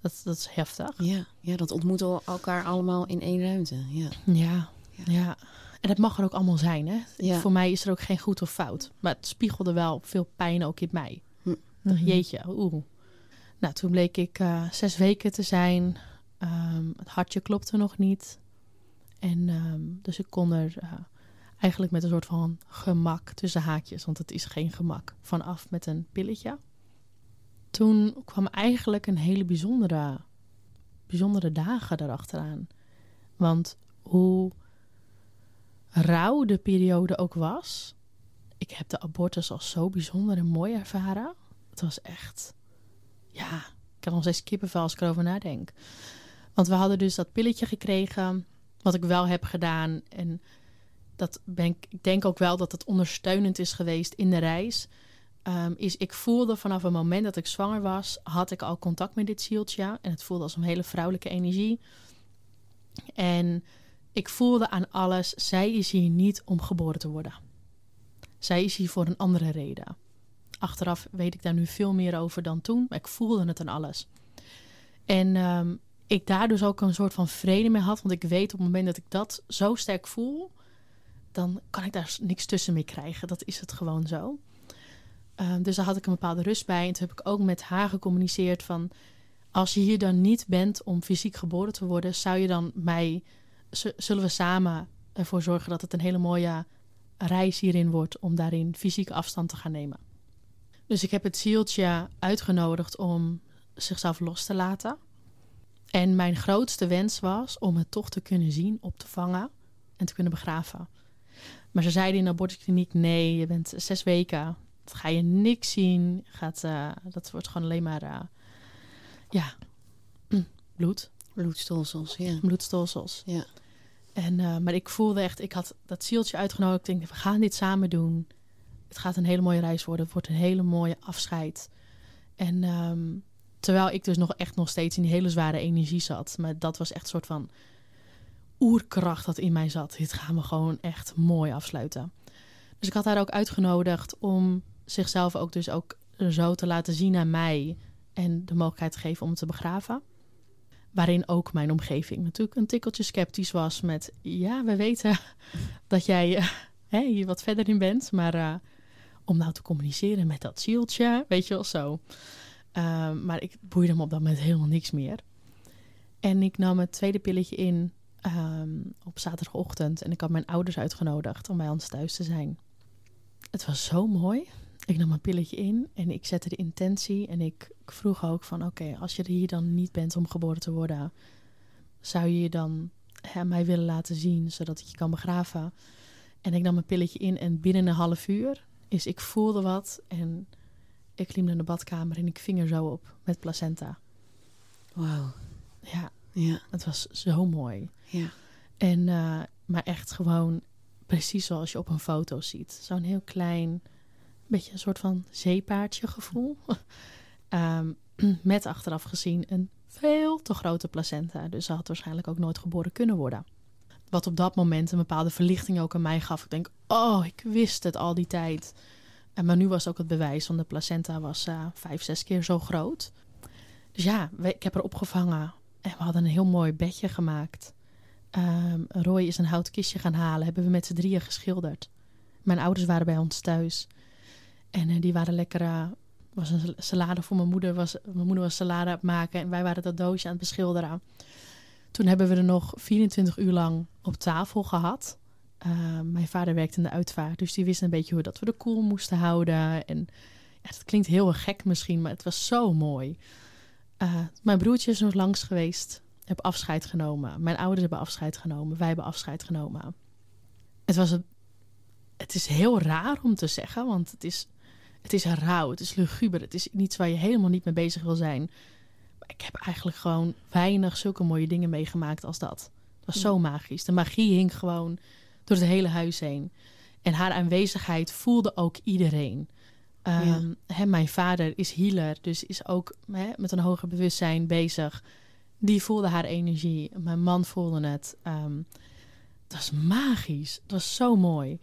Dat, dat is heftig. ja, ja, dat ontmoeten elkaar allemaal in één ruimte. Ja, Ja, Ja. ja. En dat mag er ook allemaal zijn, hè? Ja. Voor mij is er ook geen goed of fout. Maar het spiegelde wel veel pijn ook in mij. Hm. Dacht, jeetje, oeh. Nou, toen bleek ik eh, zes weken te zijn. Ehm, het hartje klopte nog niet. En ehm, dus ik kon er eh, eigenlijk met een soort van gemak tussen haakjes, want het is geen gemak, vanaf met een pilletje. Toen kwam eigenlijk een hele bijzondere, bijzondere dagen erachteraan. Want hoe rauw de periode ook was, ik heb de abortus al zo bijzonder en mooi ervaren. Het was echt, ja, ik heb nog steeds kippenvel als ik erover nadenk. Want we hadden dus dat pilletje gekregen, wat ik wel heb gedaan. En dat ben ik, ik denk ook wel dat het ondersteunend is geweest in de reis. Ehm, is ik voelde vanaf het moment dat ik zwanger was, had ik al contact met dit zieltje. En het voelde als een hele vrouwelijke energie. En ik voelde aan alles, zij is hier niet om geboren te worden. Zij is hier voor een andere reden. Achteraf weet ik daar nu veel meer over dan toen, maar ik voelde het aan alles. En um, ik daar dus ook een soort van vrede mee had, want ik weet op het moment dat ik dat zo sterk voel, dan kan ik daar niks tussen mee krijgen. Dat is het gewoon zo. Um, dus daar had ik een bepaalde rust bij. En toen heb ik ook met haar gecommuniceerd van... als je hier dan niet bent om fysiek geboren te worden... zou je dan mij... zullen we samen ervoor zorgen dat het een hele mooie reis hierin wordt... om daarin fysiek afstand te gaan nemen. Dus ik heb het zieltje uitgenodigd om zichzelf los te laten. En mijn grootste wens was om het toch te kunnen zien, op te vangen en te kunnen begraven. Maar ze zeiden in de abortuskliniek: nee, je bent zes weken. Ga je niks zien. Gaat, uh, dat wordt gewoon alleen maar. Uh, ja, [CLEARS THROAT] bloed. Bloedstolsels, ja. Bloedstolsels. Ja. En, uh, maar ik voelde echt, ik had dat zieltje uitgenodigd. Ik denk, we gaan dit samen doen. Het gaat een hele mooie reis worden. Het wordt een hele mooie afscheid. En um, terwijl ik dus nog echt nog steeds in die hele zware energie zat. Maar dat was echt een soort van oerkracht dat in mij zat. Dit gaan we gewoon echt mooi afsluiten. Dus ik had haar ook uitgenodigd om zichzelf ook dus ook zo te laten zien aan mij en de mogelijkheid te geven om te begraven. Waarin ook mijn omgeving natuurlijk een tikkeltje sceptisch was met ja, we weten [LAUGHS] dat jij hè, hier wat verder in bent, maar uh, om nou te communiceren met dat zieltje, weet je wel zo. Uh, maar ik boeide me op dat moment helemaal niks meer. En ik nam het tweede pilletje in um, op zaterdagochtend en ik had mijn ouders uitgenodigd om bij ons thuis te zijn. Het was zo mooi. Ik nam een pilletje in en ik zette de intentie en ik, ik vroeg ook van oké, als je er hier dan niet bent om geboren te worden, zou je je dan hè, mij willen laten zien zodat ik je kan begraven? En ik nam een pilletje in en binnen een half uur is ik voelde wat en ik liep naar de badkamer en ik ving er zo op met placenta. Wauw. Ja, Ja. het was zo mooi. Ja. En, uh, maar echt gewoon precies zoals je op een foto ziet. Zo'n heel klein, beetje een soort van zeepaardje gevoel. um, [LAUGHS] [CLEARS THROAT] met achteraf gezien een veel te grote placenta. Dus ze had waarschijnlijk ook nooit geboren kunnen worden. Wat op dat moment een bepaalde verlichting ook aan mij gaf. Ik denk, oh, ik wist het al die tijd. En maar nu was ook het bewijs, want de placenta was uh, vijf, zes keer zo groot. Dus ja, ik heb haar opgevangen. En we hadden een heel mooi bedje gemaakt. Um, Roy is een houten kistje gaan halen. Hebben we met z'n drieën geschilderd. Mijn ouders waren bij ons thuis. En uh, die waren lekker... Uh, was een salade voor mijn moeder. Was, mijn moeder was salade aan het maken. En wij waren dat doosje aan het beschilderen. Toen hebben we er nog 24 uur lang op tafel gehad. Uh, mijn vader werkte in de uitvaart. Dus die wist een beetje hoe dat we de koel moesten houden. En ja, het klinkt heel gek misschien. Maar het was zo mooi. Mijn broertje is nog langs geweest. Heb afscheid genomen. Mijn ouders hebben afscheid genomen. Wij hebben afscheid genomen. Het was een, het is heel raar om te zeggen, want het is, het is rauw, het is luguber. Het is iets waar je helemaal niet mee bezig wil zijn. Maar ik heb eigenlijk gewoon weinig zulke mooie dingen meegemaakt als dat. Het was zo magisch. De magie hing gewoon door het hele huis heen. En haar aanwezigheid voelde ook iedereen. Um, ja. hè, mijn vader is healer, dus is ook hè, met een hoger bewustzijn bezig. Die voelde haar energie. Mijn man voelde het. Um, het was magisch. Het was zo mooi.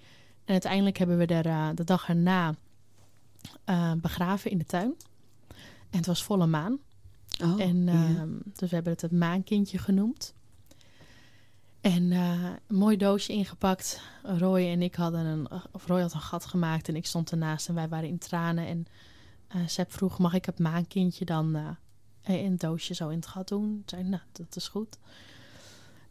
En uiteindelijk hebben we er uh, de dag erna uh, begraven in de tuin. En het was volle maan. Oh, en ja. dus we hebben het het maankindje genoemd. En uh, een mooi doosje ingepakt. Roy en ik hadden een, of Roy had een gat gemaakt en ik stond ernaast en wij waren in tranen. En uh, Seb vroeg, mag ik het maankindje dan in het doosje zo in het gat doen? Ik zei, nou, dat is goed.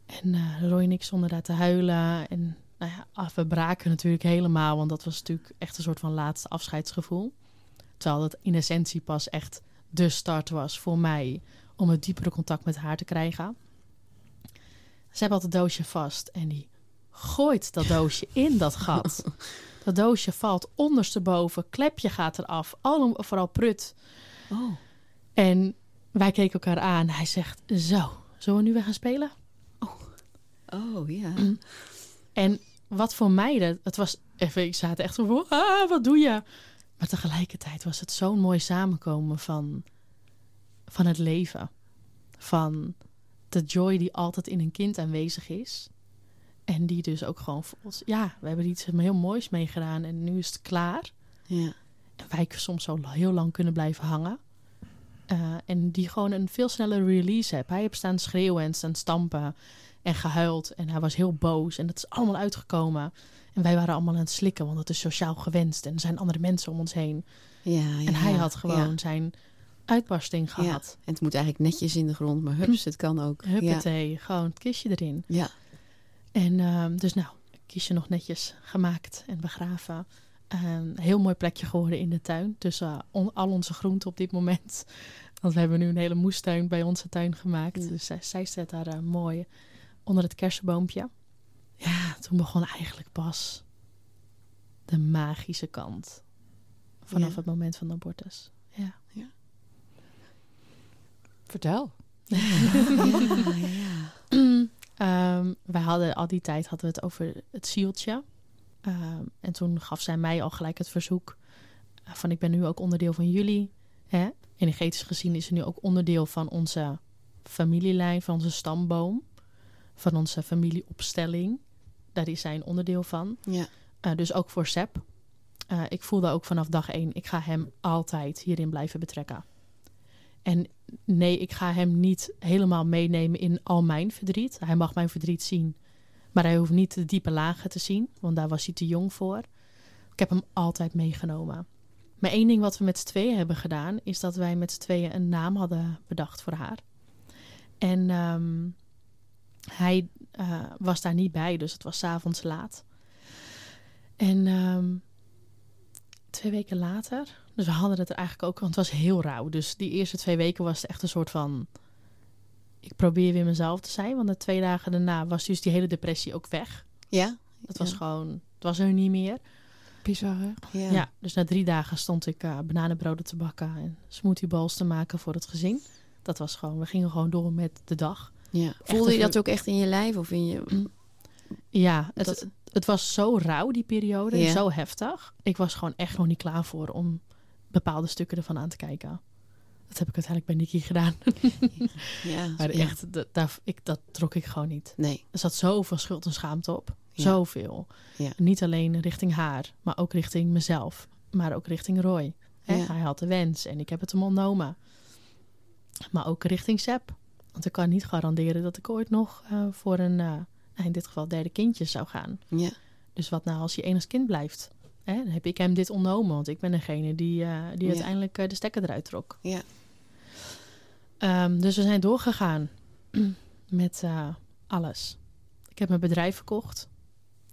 En uh, Roy en ik stonden daar te huilen. En nou ja, we braken natuurlijk helemaal, want dat was natuurlijk echt een soort van laatste afscheidsgevoel. Terwijl het in essentie pas echt de start was voor mij om het diepere contact met haar te krijgen. Ze hebben altijd het doosje vast en die gooit dat [LAUGHS] doosje in dat gat. Dat doosje valt ondersteboven, klepje gaat eraf, al, vooral prut. Oh. En wij keken elkaar aan. Hij zegt, zo, zullen we nu weer gaan spelen? Oh, ja. En wat voor mij, dat, het was even, ik zat echt zo van, ah, wat doe je? Maar tegelijkertijd was het zo'n mooi samenkomen van, van het leven. Van de joy die altijd in een kind aanwezig is. En die dus ook gewoon voelt, ja, we hebben iets heel moois meegedaan en nu is het klaar. Ja. En wij soms zo heel lang kunnen blijven hangen. Uh, en die gewoon een veel snellere release heeft. Hij heeft staan schreeuwen en staan stampen en gehuild. En hij was heel boos. En dat is allemaal uitgekomen. En wij waren allemaal aan het slikken, want het is sociaal gewenst. En er zijn andere mensen om ons heen. Ja, ja en hij ja, had gewoon ja. zijn uitbarsting Ja. gehad. En het moet eigenlijk netjes in de grond, maar hups, het kan ook. Ja. Huppatee, gewoon het kistje erin. Ja. En ehm, dus nou, kiesje nog netjes gemaakt en begraven. Een heel mooi plekje geworden in de tuin. Tussen uh, on- al onze groenten op dit moment. Want we hebben nu een hele moestuin bij onze tuin gemaakt. Ja. Dus zij, zij staat daar uh, mooi onder het kersenboompje. Ja, toen begon eigenlijk pas de magische kant. Vanaf Ja. het moment van de abortus. Ja. Vertel. Ja, [LAUGHS] ja. Ehm, wij hadden al die tijd hadden we het over het zieltje. Ehm, en toen gaf zij mij al gelijk het verzoek van ik ben nu ook onderdeel van jullie. Hè? Energetisch gezien is ze nu ook onderdeel van onze familielijn, van onze stamboom, van onze familieopstelling. Daar is zij een onderdeel van. ja. Eh, dus ook voor Seb. Eh, ik voelde ook vanaf dag één, ik ga hem altijd hierin blijven betrekken. En nee, ik ga hem niet helemaal meenemen in al mijn verdriet. Hij mag mijn verdriet zien, maar hij hoeft niet de diepe lagen te zien, want daar was hij te jong voor. Ik heb hem altijd meegenomen. Maar één ding wat we met z'n tweeën hebben gedaan, is dat wij met z'n tweeën een naam hadden bedacht voor haar. En ehm, hij eh, was daar niet bij, dus het was 's avonds laat. En ehm, twee weken later, dus we hadden het er eigenlijk ook, want het was heel rauw. Dus die eerste twee weken was het echt een soort van, ik probeer weer mezelf te zijn. Want de twee dagen daarna was dus die hele depressie ook weg. Ja? Het was Ja. gewoon, het was er niet meer. Bizar, hè? Ja. Ja. dus na drie dagen stond ik eh bananenbroden te bakken en smoothiebowls te maken voor het gezin. Dat was gewoon, we gingen gewoon door met de dag. Ja. Voelde je dat ook echt in je lijf? Of in je... Ja, het, Dat- het was zo rauw die periode, Ja. zo heftig. Ik was gewoon echt nog niet klaar voor om bepaalde stukken ervan aan te kijken. Dat heb ik uiteindelijk bij Nicky gedaan. [LAUGHS] [LAUGHS] Ja. Maar ja. echt, dat, daar, ik, dat trok ik gewoon niet. Nee. Er zat zoveel schuld en schaamte op. Ja. Zoveel. Ja. Niet alleen richting haar, maar ook richting mezelf. Maar ook richting Roy. Hè? Hij had de wens en ik heb het hem ontnomen. Maar ook richting Seb. Want ik kan niet garanderen dat ik ooit nog eh, voor een, eh, in dit geval derde kindje zou gaan. Ja. Dus wat nou als hij enig kind blijft? Hè? Dan heb ik hem dit ontnomen, want ik ben degene die, eh, die Ja. uiteindelijk de stekker eruit trok. Ja. Ehm, dus we zijn doorgegaan [CLEARS THROAT] met alles. Ik heb mijn bedrijf verkocht,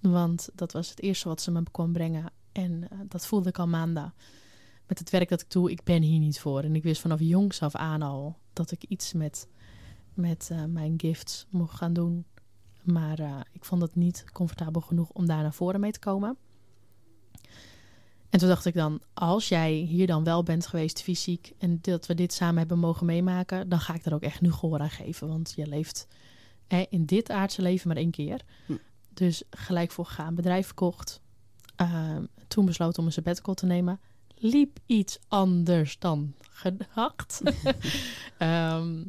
want dat was het eerste wat ze me kwam brengen. En dat voelde ik al maanden. Met het werk dat ik doe, ik ben hier niet voor. En ik wist vanaf jongs af aan al dat ik iets met, met eh, mijn gifts mocht gaan doen. Maar eh, ik vond het niet comfortabel genoeg om daar naar voren mee te komen. En toen dacht ik dan, als jij hier dan wel bent geweest fysiek en dat we dit samen hebben mogen meemaken, dan ga ik daar ook echt nu gehoor aan geven. Want je leeft hè, in dit aardse leven maar één keer. Hm. Dus gelijk voor gegaan, bedrijf verkocht. Ehm, toen besloten om een sabbatical te nemen. Liep iets anders dan gedacht. [LAUGHS] Ehm,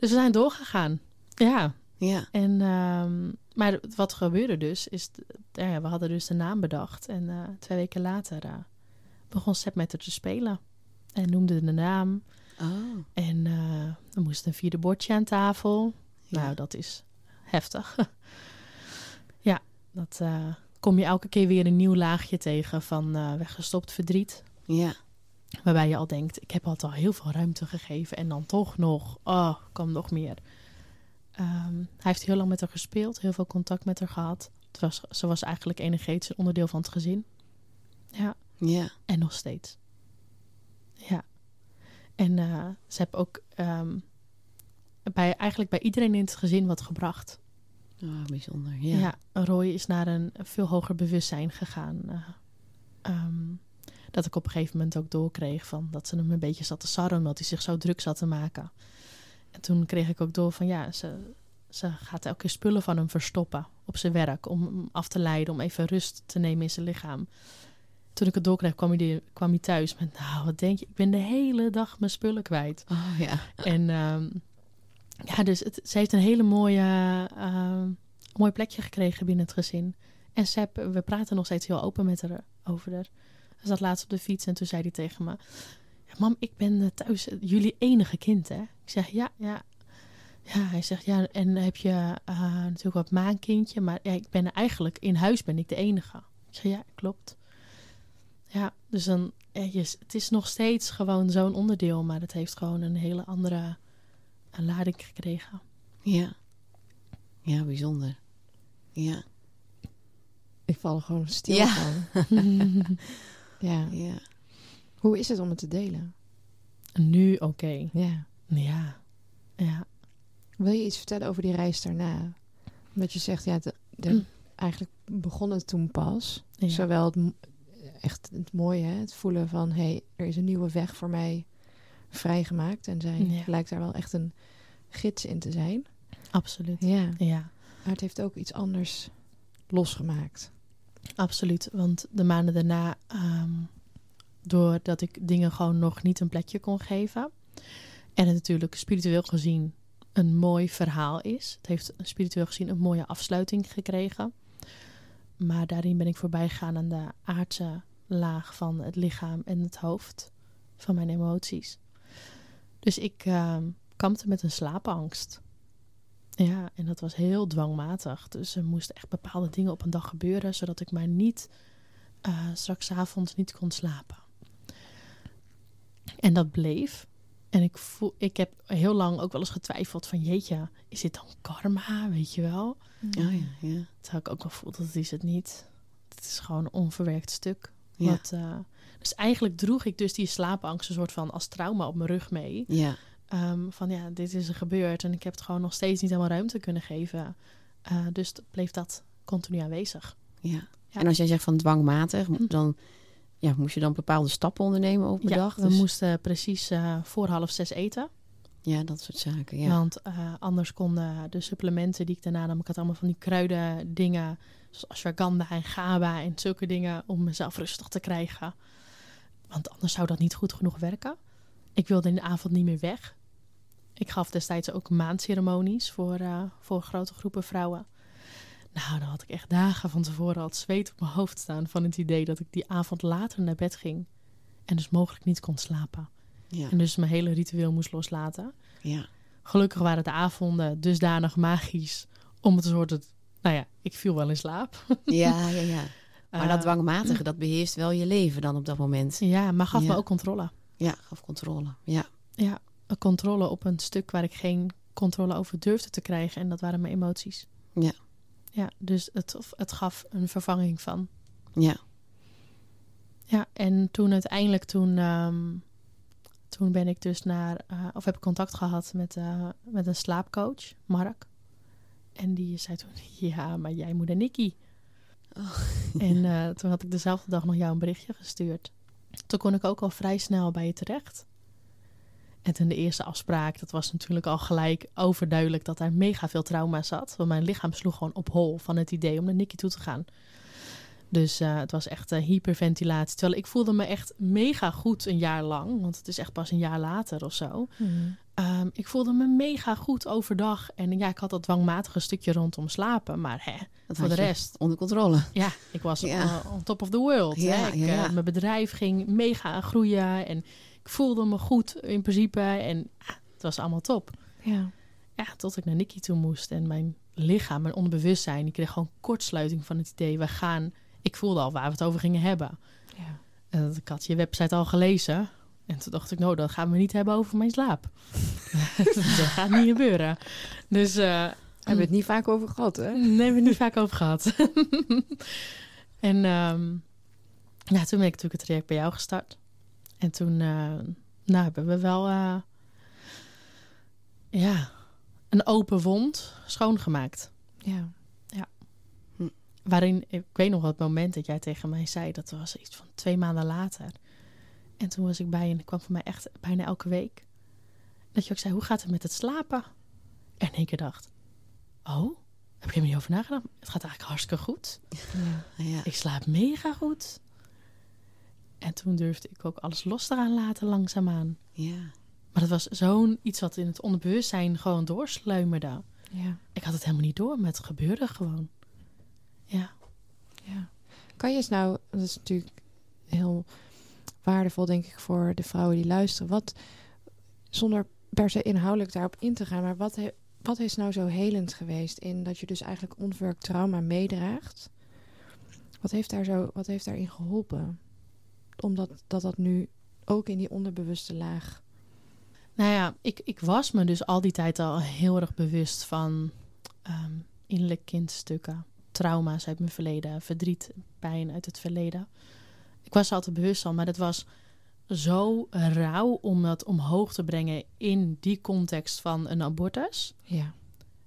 dus we zijn doorgegaan. Ja, Ja. en, ehm, maar wat gebeurde dus, is, ja, we hadden dus de naam bedacht. En eh, twee weken later eh, begon Seb met haar te spelen. En noemde de naam. Oh. En eh er moest een vierde bordje aan tafel. Ja. Nou, dat is heftig. [LAUGHS] ja, dat eh, kom je elke keer weer een nieuw laagje tegen van eh, weggestopt verdriet. Ja. Waarbij je al denkt, ik heb altijd al heel veel ruimte gegeven. En dan toch nog, oh, kan nog meer. Ehm, hij heeft heel lang met haar gespeeld, heel veel contact met haar gehad. Het was, ze was eigenlijk energetisch onderdeel van het gezin. Ja, Ja. en nog steeds. Ja. En eh, ze heeft ook ehm, bij, eigenlijk bij iedereen in het gezin wat gebracht. Oh, bijzonder. Ja. Ja. Roy is naar een veel hoger bewustzijn gegaan. eh, Dat ik op een gegeven moment ook doorkreeg van dat ze hem een beetje zat te sarren, omdat hij zich zo druk zat te maken. En toen kreeg ik ook door van ja, ze, ze gaat elke keer spullen van hem verstoppen op zijn werk. Om hem af te leiden, om even rust te nemen in zijn lichaam. Toen ik het doorkreeg, kwam hij, kwam hij thuis met... Nou, wat denk je? Ik ben de hele dag mijn spullen kwijt. Oh ja. En ehm, ja, dus het, ze heeft een hele mooie, mooi plekje gekregen binnen het gezin. En Seb, we praten nog steeds heel open met haar over haar. Ze zat laatst op de fiets en toen zei hij tegen me... Mam, ik ben eh, thuis jullie enige kind, hè? Ik zeg, ja, ja. Ja, hij zegt, ja, en heb je uh, natuurlijk wat maankindje, maar ja, ik ben eigenlijk, in huis ben ik de enige. Ik zeg, ja, klopt. Ja, dus dan, het is nog steeds gewoon zo'n onderdeel, maar het heeft gewoon een hele andere een lading gekregen. Ja. Ja, bijzonder. Ja. Ik val er gewoon stil Ja. van. [LAUGHS] [LAUGHS] ja. Ja. Hoe is het om het te delen? Nu oké. Ja. Ja. Ja. Wil je iets vertellen over die reis daarna? Omdat je zegt, ja, de, de- Mm. eigenlijk begon het toen pas. Ja. Zowel het, echt het mooie, hè? het voelen van... hé, hey, er is een nieuwe weg voor mij vrijgemaakt. En zij Ja. lijkt daar wel echt een gids in te zijn. Absoluut. Ja, Ja, maar het heeft ook iets anders losgemaakt. Absoluut. Want de maanden daarna, ehm, doordat ik dingen gewoon nog niet een plekje kon geven. En het natuurlijk spiritueel gezien een mooi verhaal is. Het heeft spiritueel gezien een mooie afsluiting gekregen. Maar daarin ben ik voorbij gegaan aan de aardse laag van het lichaam en het hoofd. Van mijn emoties. Dus ik ehm kampte met een slaapangst. Ja, en dat was heel dwangmatig. Dus er moesten echt bepaalde dingen op een dag gebeuren, zodat ik maar niet eh, straks avond niet kon slapen. En dat bleef. En ik, voel, ik heb heel lang ook wel eens getwijfeld van jeetje, is dit dan karma, weet je wel? Oh ja, ja. Terwijl ik ook wel voel dat is het niet. Het is gewoon een onverwerkt stuk. Ja. Wat, eh, dus eigenlijk droeg ik dus die slaapangst een soort van als trauma op mijn rug mee. Ja. Ehm, van ja, dit is er gebeurd en ik heb het gewoon nog steeds niet helemaal ruimte kunnen geven. Eh, dus bleef dat continu aanwezig. ja. Ja. En als jij zegt van dwangmatig, Hm. dan ja, moest je dan bepaalde stappen ondernemen op de Ja, dag. we Dus- moesten precies eh, voor half zes eten. Ja, dat soort zaken. Ja. Want eh, anders konden de supplementen die ik daarna nam, ik had allemaal van die kruiden dingen, zoals ashwagandha en GABA en zulke dingen, om mezelf rustig te krijgen. Want anders zou dat niet goed genoeg werken. Ik wilde in de avond niet meer weg. Ik gaf destijds ook maandceremonies voor, eh, voor grote groepen vrouwen. Nou, dan had ik echt dagen van tevoren al het zweet op mijn hoofd staan van het idee dat ik die avond later naar bed ging. En dus mogelijk niet kon slapen. ja. En dus mijn hele ritueel moest loslaten. ja. Gelukkig waren de avonden dusdanig magisch om het soort het. Nou ja, ik viel wel in slaap. Ja, ja, ja. [LAUGHS] Maar dat Eh, dwangmatige, dat beheerst wel je leven dan op dat moment. Ja, maar gaf Ja. me ook controle. Ja, gaf controle. Ja, Ja, controle op een stuk waar ik geen controle over durfde te krijgen. En dat waren mijn emoties. Ja. Ja, dus het, het gaf een vervanging van. ja, Ja, en toen uiteindelijk, toen, ehm, toen ben ik dus naar, eh, of heb ik contact gehad met, eh, met een slaapcoach, Mark. En die zei toen, [LAUGHS] ja, maar jij moet naar Nicky. En [LAUGHS] eh, toen had ik dezelfde dag nog jou een berichtje gestuurd. Toen kon ik ook al vrij snel bij je terecht. En toen de eerste afspraak, dat was natuurlijk al gelijk overduidelijk dat daar mega veel trauma zat. Want mijn lichaam sloeg gewoon op hol van het idee om naar Nicky toe te gaan. Dus eh, het was echt eh, hyperventilatie. Terwijl ik voelde me echt mega goed een jaar lang. Want het is echt pas een jaar later of zo. Ehm, ik voelde me mega goed overdag. En ja, ik had dat dwangmatige stukje rondom slapen. Maar hè, dat voor de rest. Onder controle. Ja, ik was Ja. eh, on top of the world. Ja, hè. Ik, ja. mijn bedrijf ging mega groeien. En ik voelde me goed in principe. En ah, het was allemaal top. Ja. Ja, tot ik naar Nicky toe moest. En mijn lichaam, mijn onderbewustzijn, die kreeg gewoon kortsluiting van het idee. We gaan... Ik voelde al waar we het over gingen hebben. ja. En ik had je website al gelezen. En toen dacht ik, nou, dat gaan we niet hebben over mijn slaap. [LAUGHS] dat gaat niet gebeuren. Dus eh Hebben we het niet vaak over gehad, hè? Nee, hebben we het niet vaak over gehad. [LAUGHS] en ehm, ja, toen ben ik natuurlijk het traject bij jou gestart. En toen eh, nou, hebben we wel eh, ja, een open wond schoongemaakt. Ja. Waarin, ik weet nog het moment dat jij tegen mij zei, dat was iets van twee maanden later. En toen was ik bij en ik kwam voor mij echt bijna elke week. Dat je ook zei, hoe gaat het met het slapen? En in één keer dacht, oh, heb ik er niet over nagedacht. Het gaat eigenlijk hartstikke goed. Ja. Ja. Ik slaap mega goed. En toen durfde ik ook alles los te gaan laten langzaamaan. ja. Maar dat was zo'n iets wat in het onderbewustzijn gewoon doorsluimerde. Ja. Ik had het helemaal niet door, maar het gebeurde gewoon. Ja. Ja. Kan je eens nou, dat is natuurlijk heel waardevol, denk ik, voor de vrouwen die luisteren. Wat, zonder per se inhoudelijk daarop in te gaan, maar wat, he- wat is nou zo helend geweest in dat je dus eigenlijk onverwerkt trauma meedraagt? Wat heeft, daar zo, wat heeft daarin geholpen? Omdat dat, dat nu ook in die onderbewuste laag. Nou ja, ik, ik was me dus al die tijd al heel erg bewust van ehm innerlijk kindstukken, trauma's uit mijn verleden, verdriet, pijn uit het verleden. Ik was er altijd bewust van, maar het was zo rauw om dat omhoog te brengen in die context van een abortus, Ja.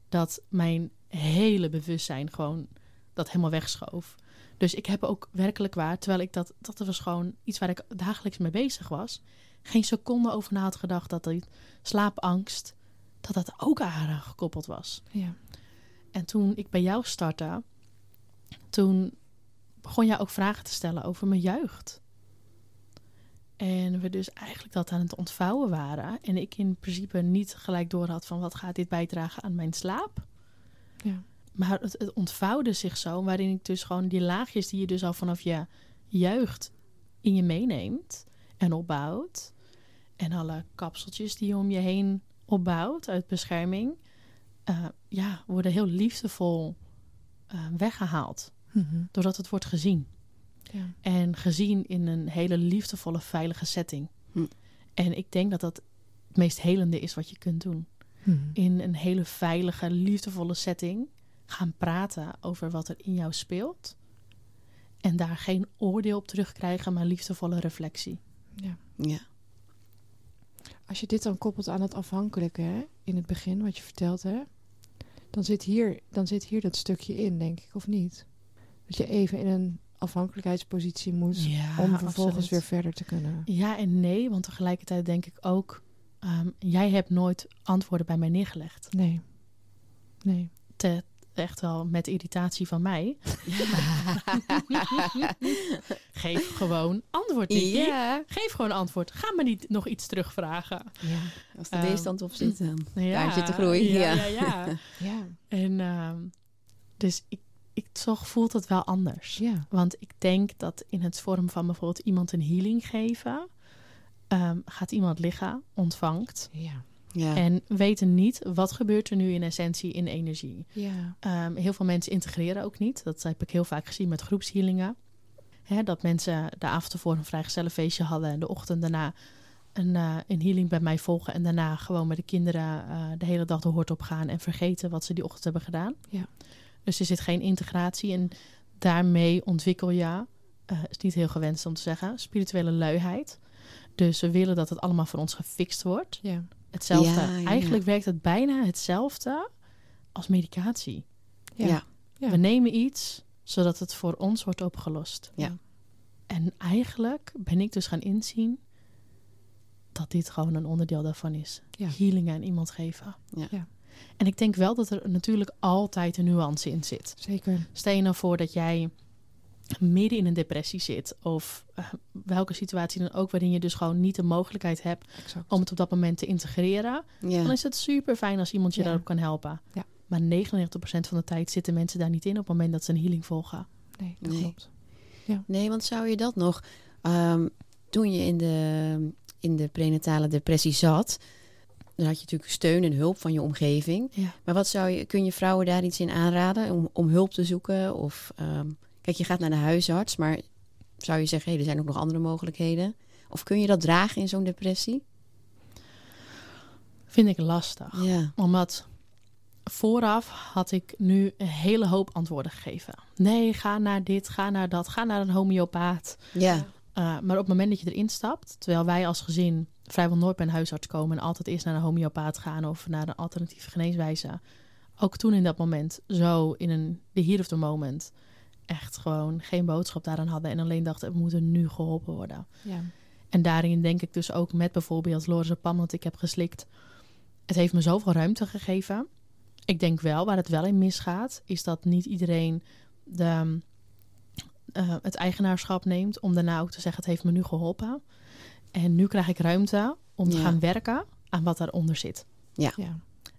dat mijn hele bewustzijn gewoon dat helemaal wegschoof. Dus ik heb ook werkelijk waar, terwijl ik dat, dat was gewoon iets waar ik dagelijks mee bezig was, geen seconde over na had gedacht dat die slaapangst, dat dat ook aan gekoppeld was. Ja. En toen ik bij jou startte, toen begon jij ook vragen te stellen over mijn jeugd. En we dus eigenlijk dat aan het ontvouwen waren. En ik in principe niet gelijk door had van wat gaat dit bijdragen aan mijn slaap. Ja. Maar het, het ontvouwde zich zo, waarin ik dus gewoon die laagjes die je dus al vanaf je jeugd in je meeneemt en opbouwt. En alle kapseltjes die je om je heen opbouwt uit bescherming. eh, ja, worden heel liefdevol eh, weggehaald. Mhm. Doordat het wordt gezien. ja. En gezien in een hele liefdevolle, veilige setting. Hm. En ik denk dat dat het meest helende is wat je kunt doen. Mhm. In een hele veilige, liefdevolle setting gaan praten over wat er in jou speelt. En daar geen oordeel op terugkrijgen, maar liefdevolle reflectie. ja. Ja. Als je dit dan koppelt aan het afhankelijke hè, in het begin, wat je vertelt, hè, dan, zit hier, dan zit hier dat stukje in, denk ik, of niet? Dat je even in een afhankelijkheidspositie moet Ja, om vervolgens absoluut. weer verder te kunnen. Ja en nee, want tegelijkertijd denk ik ook... ehm, jij hebt nooit antwoorden bij mij neergelegd. Nee. Nee. Te, echt wel met irritatie van mij. [LAUGHS] Geef gewoon antwoord, Nikki. Ja. Geef gewoon antwoord. Ga me niet nog iets terugvragen. Ja. Als de Ehm, weerstand op zit, dan [CLEARS THROAT] Ja, daar zit de groei. Ja, Ja. ja, ja. [LAUGHS] Ja. En ehm, dus ik, ik toch voelt het wel anders. Ja. Want ik denk dat in het vorm van bijvoorbeeld iemand een healing geven, ehm, gaat iemand liggen, ontvangt Ja. Ja. en weten niet wat gebeurt er nu in essentie in energie. Ja. Ehm, heel veel mensen integreren ook niet. Dat heb ik heel vaak gezien met groepshealingen. Hè, dat mensen de avond ervoor een vrijgezellenfeestje hadden en de ochtend daarna een, eh, een healing bij mij volgen. En daarna gewoon met de kinderen eh, de hele dag de hoort op gaan en vergeten wat ze die ochtend hebben gedaan. Ja. Dus er zit geen integratie en daarmee ontwikkel je, eh, is niet heel gewenst om te zeggen, spirituele luiheid. Dus we willen dat het allemaal voor ons gefixt wordt. Ja. Hetzelfde. Ja, ja, Eigenlijk werkt het bijna hetzelfde als medicatie. Ja. Ja. Ja. We nemen iets zodat het voor ons wordt opgelost. Ja. En eigenlijk ben ik dus gaan inzien dat dit gewoon een onderdeel daarvan is. Ja. Healing aan iemand geven. Ja. Ja. En ik denk wel dat er natuurlijk altijd een nuance in zit. Zeker. Stel je nou voor dat jij midden in een depressie zit. Of eh, welke situatie dan ook waarin je dus gewoon niet de mogelijkheid hebt Exact. om het op dat moment te integreren. Ja. Dan is het super fijn als iemand je Ja. daarop kan helpen. Ja. Maar 99% van de tijd zitten mensen daar niet in op het moment dat ze een healing volgen. Nee, dat Nee. klopt. Nee, want zou je dat nog... ehm, toen je in de, in de prenatale depressie zat... dan had je natuurlijk steun en hulp van je omgeving. Ja. Maar wat zou je, kun je vrouwen daar iets in aanraden om, om hulp te zoeken? Of, ehm, kijk, je gaat naar de huisarts, maar zou je zeggen... Hey, er zijn ook nog andere mogelijkheden? Of kun je dat dragen in zo'n depressie? Vind ik lastig. Ja. Omdat vooraf had ik nu een hele hoop antwoorden gegeven. Nee, ga naar dit, ga naar dat, ga naar een homeopaat. Ja. Uh, maar op het moment dat je erin stapt, terwijl wij als gezin vrijwel nooit bij een huisarts komen en altijd eerst naar een homeopaat gaan of naar een alternatieve geneeswijze, ook toen in dat moment zo in een de here of the moment echt gewoon geen boodschap daaraan hadden en alleen dachten we moeten nu geholpen worden. Ja. En daarin denk ik dus ook met bijvoorbeeld lorazepam, wat ik heb geslikt. Het heeft me zoveel ruimte gegeven. Ik denk wel, waar het wel in misgaat, is dat niet iedereen de, eh, het eigenaarschap neemt om daarna ook te zeggen: het heeft me nu geholpen. En nu krijg ik ruimte om te Ja. gaan werken aan wat daaronder zit. Ja.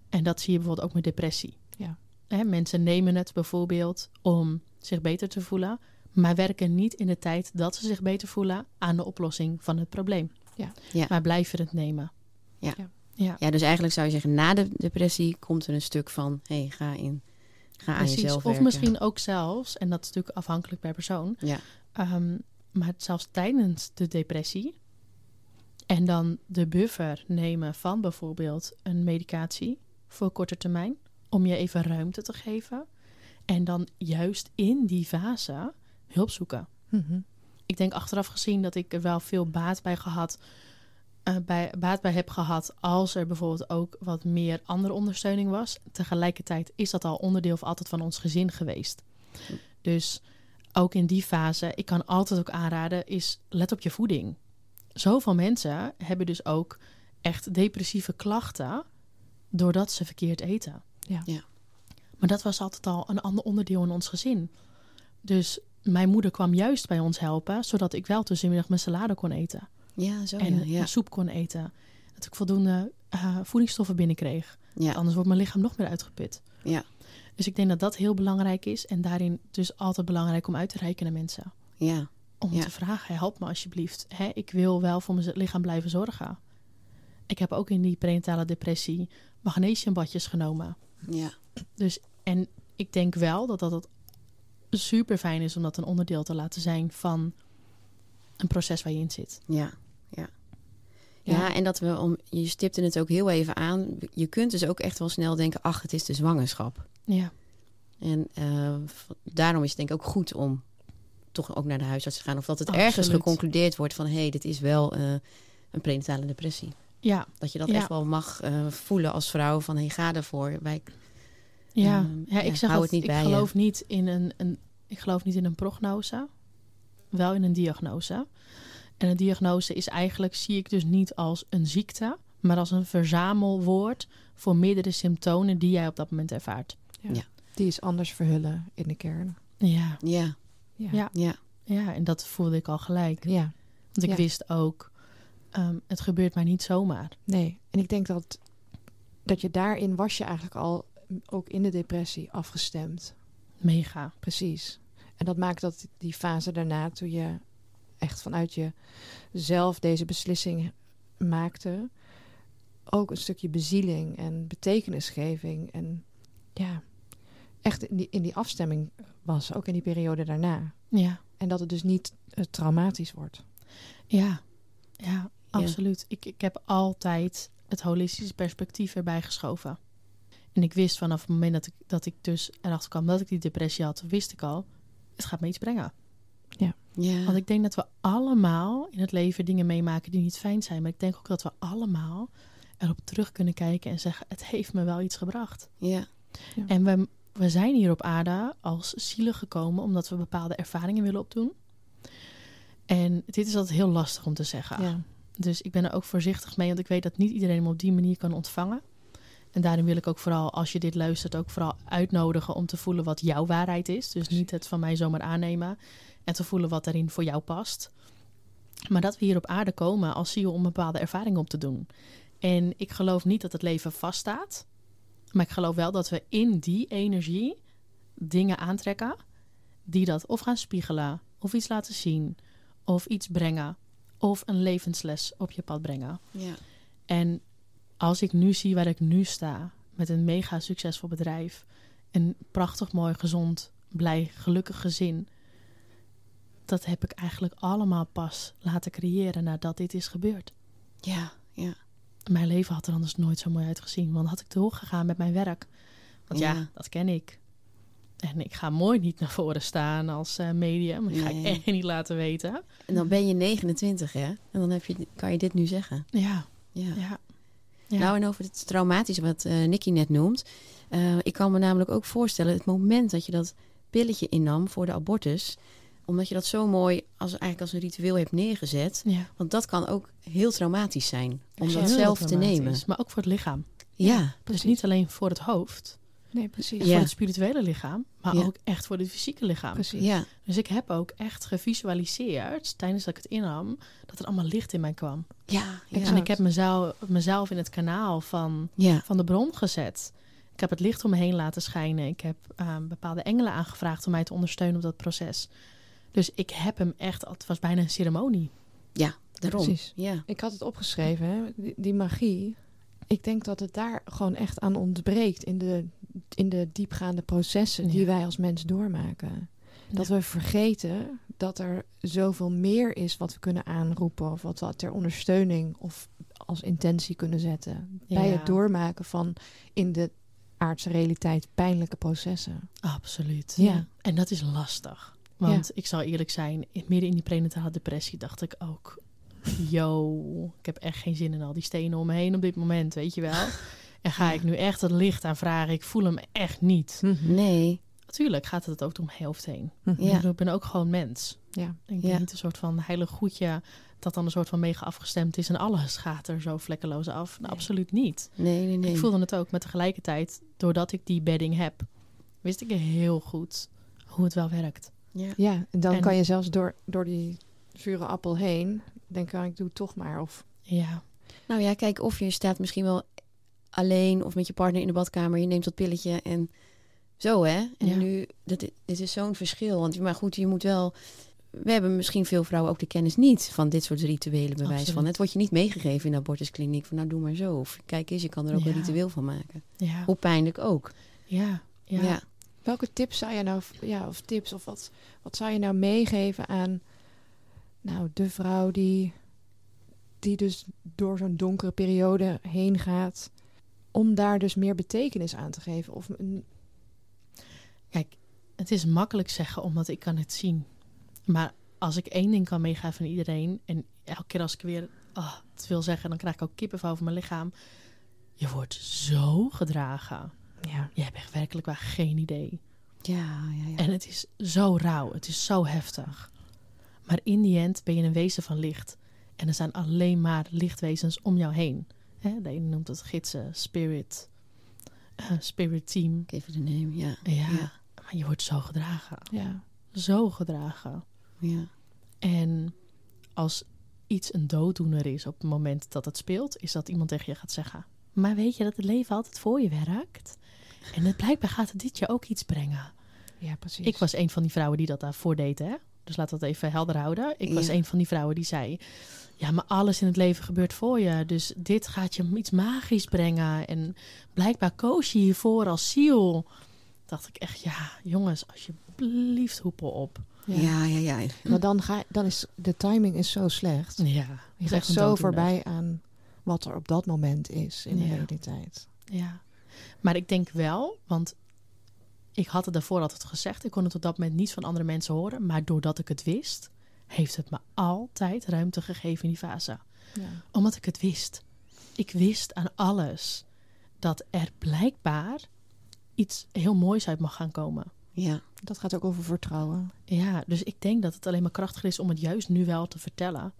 En dat zie je bijvoorbeeld ook met depressie. Ja. Hè, mensen nemen het bijvoorbeeld om zich beter te voelen, maar werken niet in de tijd dat ze zich beter voelen aan de oplossing van het probleem. Ja. Ja. Maar blijven het nemen. Ja. Ja. ja. Ja, dus eigenlijk zou je zeggen, na de depressie komt er een stuk van, hé, hey, ga in, ga aan Precies. jezelf Of werken. misschien ook zelfs, en dat is natuurlijk afhankelijk per persoon, Ja, ehm, maar zelfs tijdens de depressie en dan de buffer nemen van bijvoorbeeld een medicatie voor korte termijn, om je even ruimte te geven. En dan juist in die fase hulp zoeken. Mhm. Ik denk achteraf gezien dat ik er wel veel baat bij gehad. eh, bij, baat bij heb gehad als er bijvoorbeeld ook wat meer andere ondersteuning was. Tegelijkertijd is dat al onderdeel of altijd van ons gezin geweest. Dus ook in die fase, ik kan altijd ook aanraden, is let op je voeding. Zoveel mensen hebben dus ook echt depressieve klachten doordat ze verkeerd eten. Ja. Ja. Maar dat was altijd al een ander onderdeel in ons gezin. Dus mijn moeder kwam juist bij ons helpen, zodat ik wel tussenmiddag mijn salade kon eten. ja zo en ja. Soep kon eten. Dat ik voldoende eh, voedingsstoffen binnenkreeg. Ja. Anders wordt mijn lichaam nog meer uitgeput. Ja. Dus ik denk dat dat heel belangrijk is. En daarin dus altijd belangrijk om uit te reiken naar mensen. ja, Om Ja. te vragen, help me alsjeblieft. Hè, ik wil wel voor mijn lichaam blijven zorgen. Ik heb ook in die prenatale depressie magnesiumbadjes genomen. Ja, Dus, en ik denk wel dat dat het super fijn is om dat een onderdeel te laten zijn van een proces waar je in zit. ja, ja. Ja. Ja, en dat we om, je stipte het ook heel even aan. Je kunt dus ook echt wel snel denken: ach, het is de zwangerschap. Ja, En eh, daarom is het denk ik ook goed om toch ook naar de huisarts te gaan. Of dat het Absoluut. ergens geconcludeerd wordt van: hé, hey, dit is wel eh, een prenatale depressie. Ja, Dat je dat Ja. echt wel mag eh, voelen als vrouw van: hé, hey, ga ervoor. Wij, ja. Ehm, ja ik ja, zeg het niet ik bij je. geloof niet in een, een, ik geloof niet in een prognose, wel in een diagnose. En een diagnose is eigenlijk, zie ik dus niet als een ziekte, maar als een verzamelwoord voor meerdere symptomen die jij op dat moment ervaart. Die is anders verhullen in de kern. Ja, ja, Ja. Ja. ja, ja en dat voelde ik al gelijk. Ja. Want ik Ja. wist ook, ehm, het gebeurt mij niet zomaar. Nee. En ik denk dat, dat je daarin was je eigenlijk al ook in de depressie afgestemd. Mega. Precies. En dat maakt dat die fase daarna, toen je echt vanuit jezelf deze beslissing maakte, ook een stukje bezieling en betekenisgeving en ja, echt in die, in die afstemming was, ook in die periode daarna. Ja, En dat het dus niet eh, traumatisch wordt. ja, ja, absoluut. Ik, ik heb altijd het holistische perspectief erbij geschoven. En ik wist vanaf het moment dat ik, dat ik dus erachter kwam dat ik die depressie had, wist ik al, het gaat me iets brengen. ja. Want ik denk dat we allemaal in het leven dingen meemaken die niet fijn zijn. Maar ik denk ook dat we allemaal erop terug kunnen kijken en zeggen, het heeft me wel iets gebracht. ja. En we, we zijn hier op aarde als zielen gekomen omdat we bepaalde ervaringen willen opdoen. En dit is altijd heel lastig om te zeggen. Ja. Dus ik ben er ook voorzichtig mee, want ik weet dat niet iedereen hem op die manier kan ontvangen. En daarin wil ik ook vooral, als je dit luistert, ook vooral uitnodigen om te voelen wat jouw waarheid is. Dus niet het van mij zomaar aannemen en te voelen wat daarin voor jou past. Maar dat we hier op aarde komen als ziel om een bepaalde ervaring op te doen. En ik geloof niet dat het leven vaststaat. Maar ik geloof wel dat we in die energie dingen aantrekken die dat of gaan spiegelen, of iets laten zien, of iets brengen, of een levensles op je pad brengen. ja. En als ik nu zie waar ik nu sta, met een mega succesvol bedrijf, een prachtig mooi, gezond, blij, gelukkig gezin, dat heb ik eigenlijk allemaal pas laten creëren nadat dit is gebeurd. ja, ja. Mijn leven had er anders nooit zo mooi uitgezien, want had ik doorgegaan met mijn werk. Want ja, Ja. dat ken ik. En ik ga mooi niet naar voren staan als eh, medium. Dat ga ik echt niet laten weten. En dan ben je 29, hè? En dan heb je, kan je dit nu zeggen. Ja, Ja. ja. ja. Nou, en over het traumatische wat eh Nicky net noemt. Eh, ik kan me namelijk ook voorstellen, het moment dat je dat pilletje innam voor de abortus, omdat je dat zo mooi als, eigenlijk als een ritueel hebt neergezet. Ja. Want dat kan ook heel traumatisch zijn. Om dat zelf te nemen. Maar ook voor het lichaam. Ja, Dus Precies. niet alleen voor het hoofd, Nee, precies. Ja. voor het spirituele lichaam, maar Ja. ook echt voor het fysieke lichaam. Precies. ja, Dus ik heb ook echt gevisualiseerd tijdens dat ik het innam, dat er allemaal licht in mij kwam. ja, ja. Exact. En ik heb mezelf, mezelf in het kanaal van, ja. van de bron gezet. Ik heb het licht om me heen laten schijnen. Ik heb ehm, bepaalde engelen aangevraagd om mij te ondersteunen op dat proces. Dus ik heb hem echt, het was bijna een ceremonie. Daarom. Precies. Ja, Ik had het opgeschreven, hè? Die, die magie. Ik denk dat het daar gewoon echt aan ontbreekt in de, in de diepgaande processen die Ja. wij als mens doormaken. Dat Ja. we vergeten dat er zoveel meer is wat we kunnen aanroepen of wat we ter ondersteuning of als intentie kunnen zetten bij het doormaken van in de aardse realiteit pijnlijke processen. Absoluut. Ja. En dat is lastig. Want ik zal eerlijk zijn, midden in die prenatale depressie dacht ik ook... Yo, ik heb echt geen zin in al die stenen om me heen op dit moment, weet je wel. [LAUGHS] En ga ik nu echt het licht aanvragen? Ik voel hem echt niet. nee. Natuurlijk gaat het ook door mijn hoofd heen. Ja. Ik ben ook gewoon mens. Ja. Ik Ja. ben niet een soort van heilig goedje dat dan een soort van mega afgestemd is en alles gaat er zo vlekkeloos af. Nou, Nee. absoluut niet. Nee, nee, nee. Ik voelde het ook, maar tegelijkertijd, doordat ik die bedding heb, wist ik heel goed hoe het wel werkt. Ja. Ja, en dan En- kan je zelfs door, door die zure appel heen denken, ik doe het toch maar. Of Ja, Nou ja, kijk, of je staat misschien wel alleen of met je partner in de badkamer. Je neemt dat pilletje en zo, hè? En Ja. nu, dat, dit is zo'n verschil. Want, maar goed, je moet wel... We hebben misschien veel vrouwen ook de kennis niet van dit soort rituelen bewijs Absoluut. van. Het wordt je niet meegegeven in de abortuskliniek van nou doe maar zo. Of kijk eens, je kan er ook Ja. een ritueel van maken. ja, Hoe pijnlijk ook. ja, ja. Ja. welke tips zou je nou, ja, of tips of wat, wat zou je nou meegeven aan, nou, de vrouw die, die dus door zo'n donkere periode heen gaat, om daar dus meer betekenis aan te geven? Of een, Kijk, het is makkelijk zeggen omdat ik kan het zien. Maar als ik één ding kan meegeven aan iedereen en elke keer als ik weer ah, het wil zeggen, dan krijg ik ook kippenvel over mijn lichaam. Je wordt zo gedragen. ja, Je hebt echt werkelijk waar geen idee. Ja, ja, ja. En het is zo rauw, het is zo heftig. Maar in die end ben je een wezen van licht. En er zijn alleen maar lichtwezens om jou heen. Hè, de ene noemt het gidsen, spirit, eh, spirit team. Ik even de ja. Ja, Ja. maar je wordt zo gedragen. ja, Zo gedragen. Ja. En als iets een dooddoener is op het moment dat het speelt, is dat iemand tegen je gaat zeggen: Maar weet je dat het leven altijd voor je werkt? En het, blijkbaar gaat het dit je ook iets brengen. ja, precies. Ik was een van die vrouwen die dat daarvoor deed, hè? Dus laat dat even helder houden. Ik was Ja. een van die vrouwen die zei: Ja, maar alles in het leven gebeurt voor je. Dus dit gaat je iets magisch brengen. En blijkbaar koos je hiervoor als ziel. Dacht ik echt: Ja, jongens, alsjeblieft, hoepel op. ja. Ja, ja, ja. Maar dan, ga, dan is de timing is zo slecht. Ja, Je gaat zo voorbij aan wat er op dat moment is in de realiteit. Ja, maar ik denk wel, want ik had het daarvoor altijd gezegd. Ik kon het op dat moment niet van andere mensen horen. Maar doordat ik het wist, heeft het me altijd ruimte gegeven in die fase. Ja. Omdat ik het wist. Ik wist aan alles dat er blijkbaar iets heel moois uit mag gaan komen. Ja, Dat gaat ook over vertrouwen. Ja, dus ik denk dat het alleen maar krachtiger is om het juist nu wel te vertellen.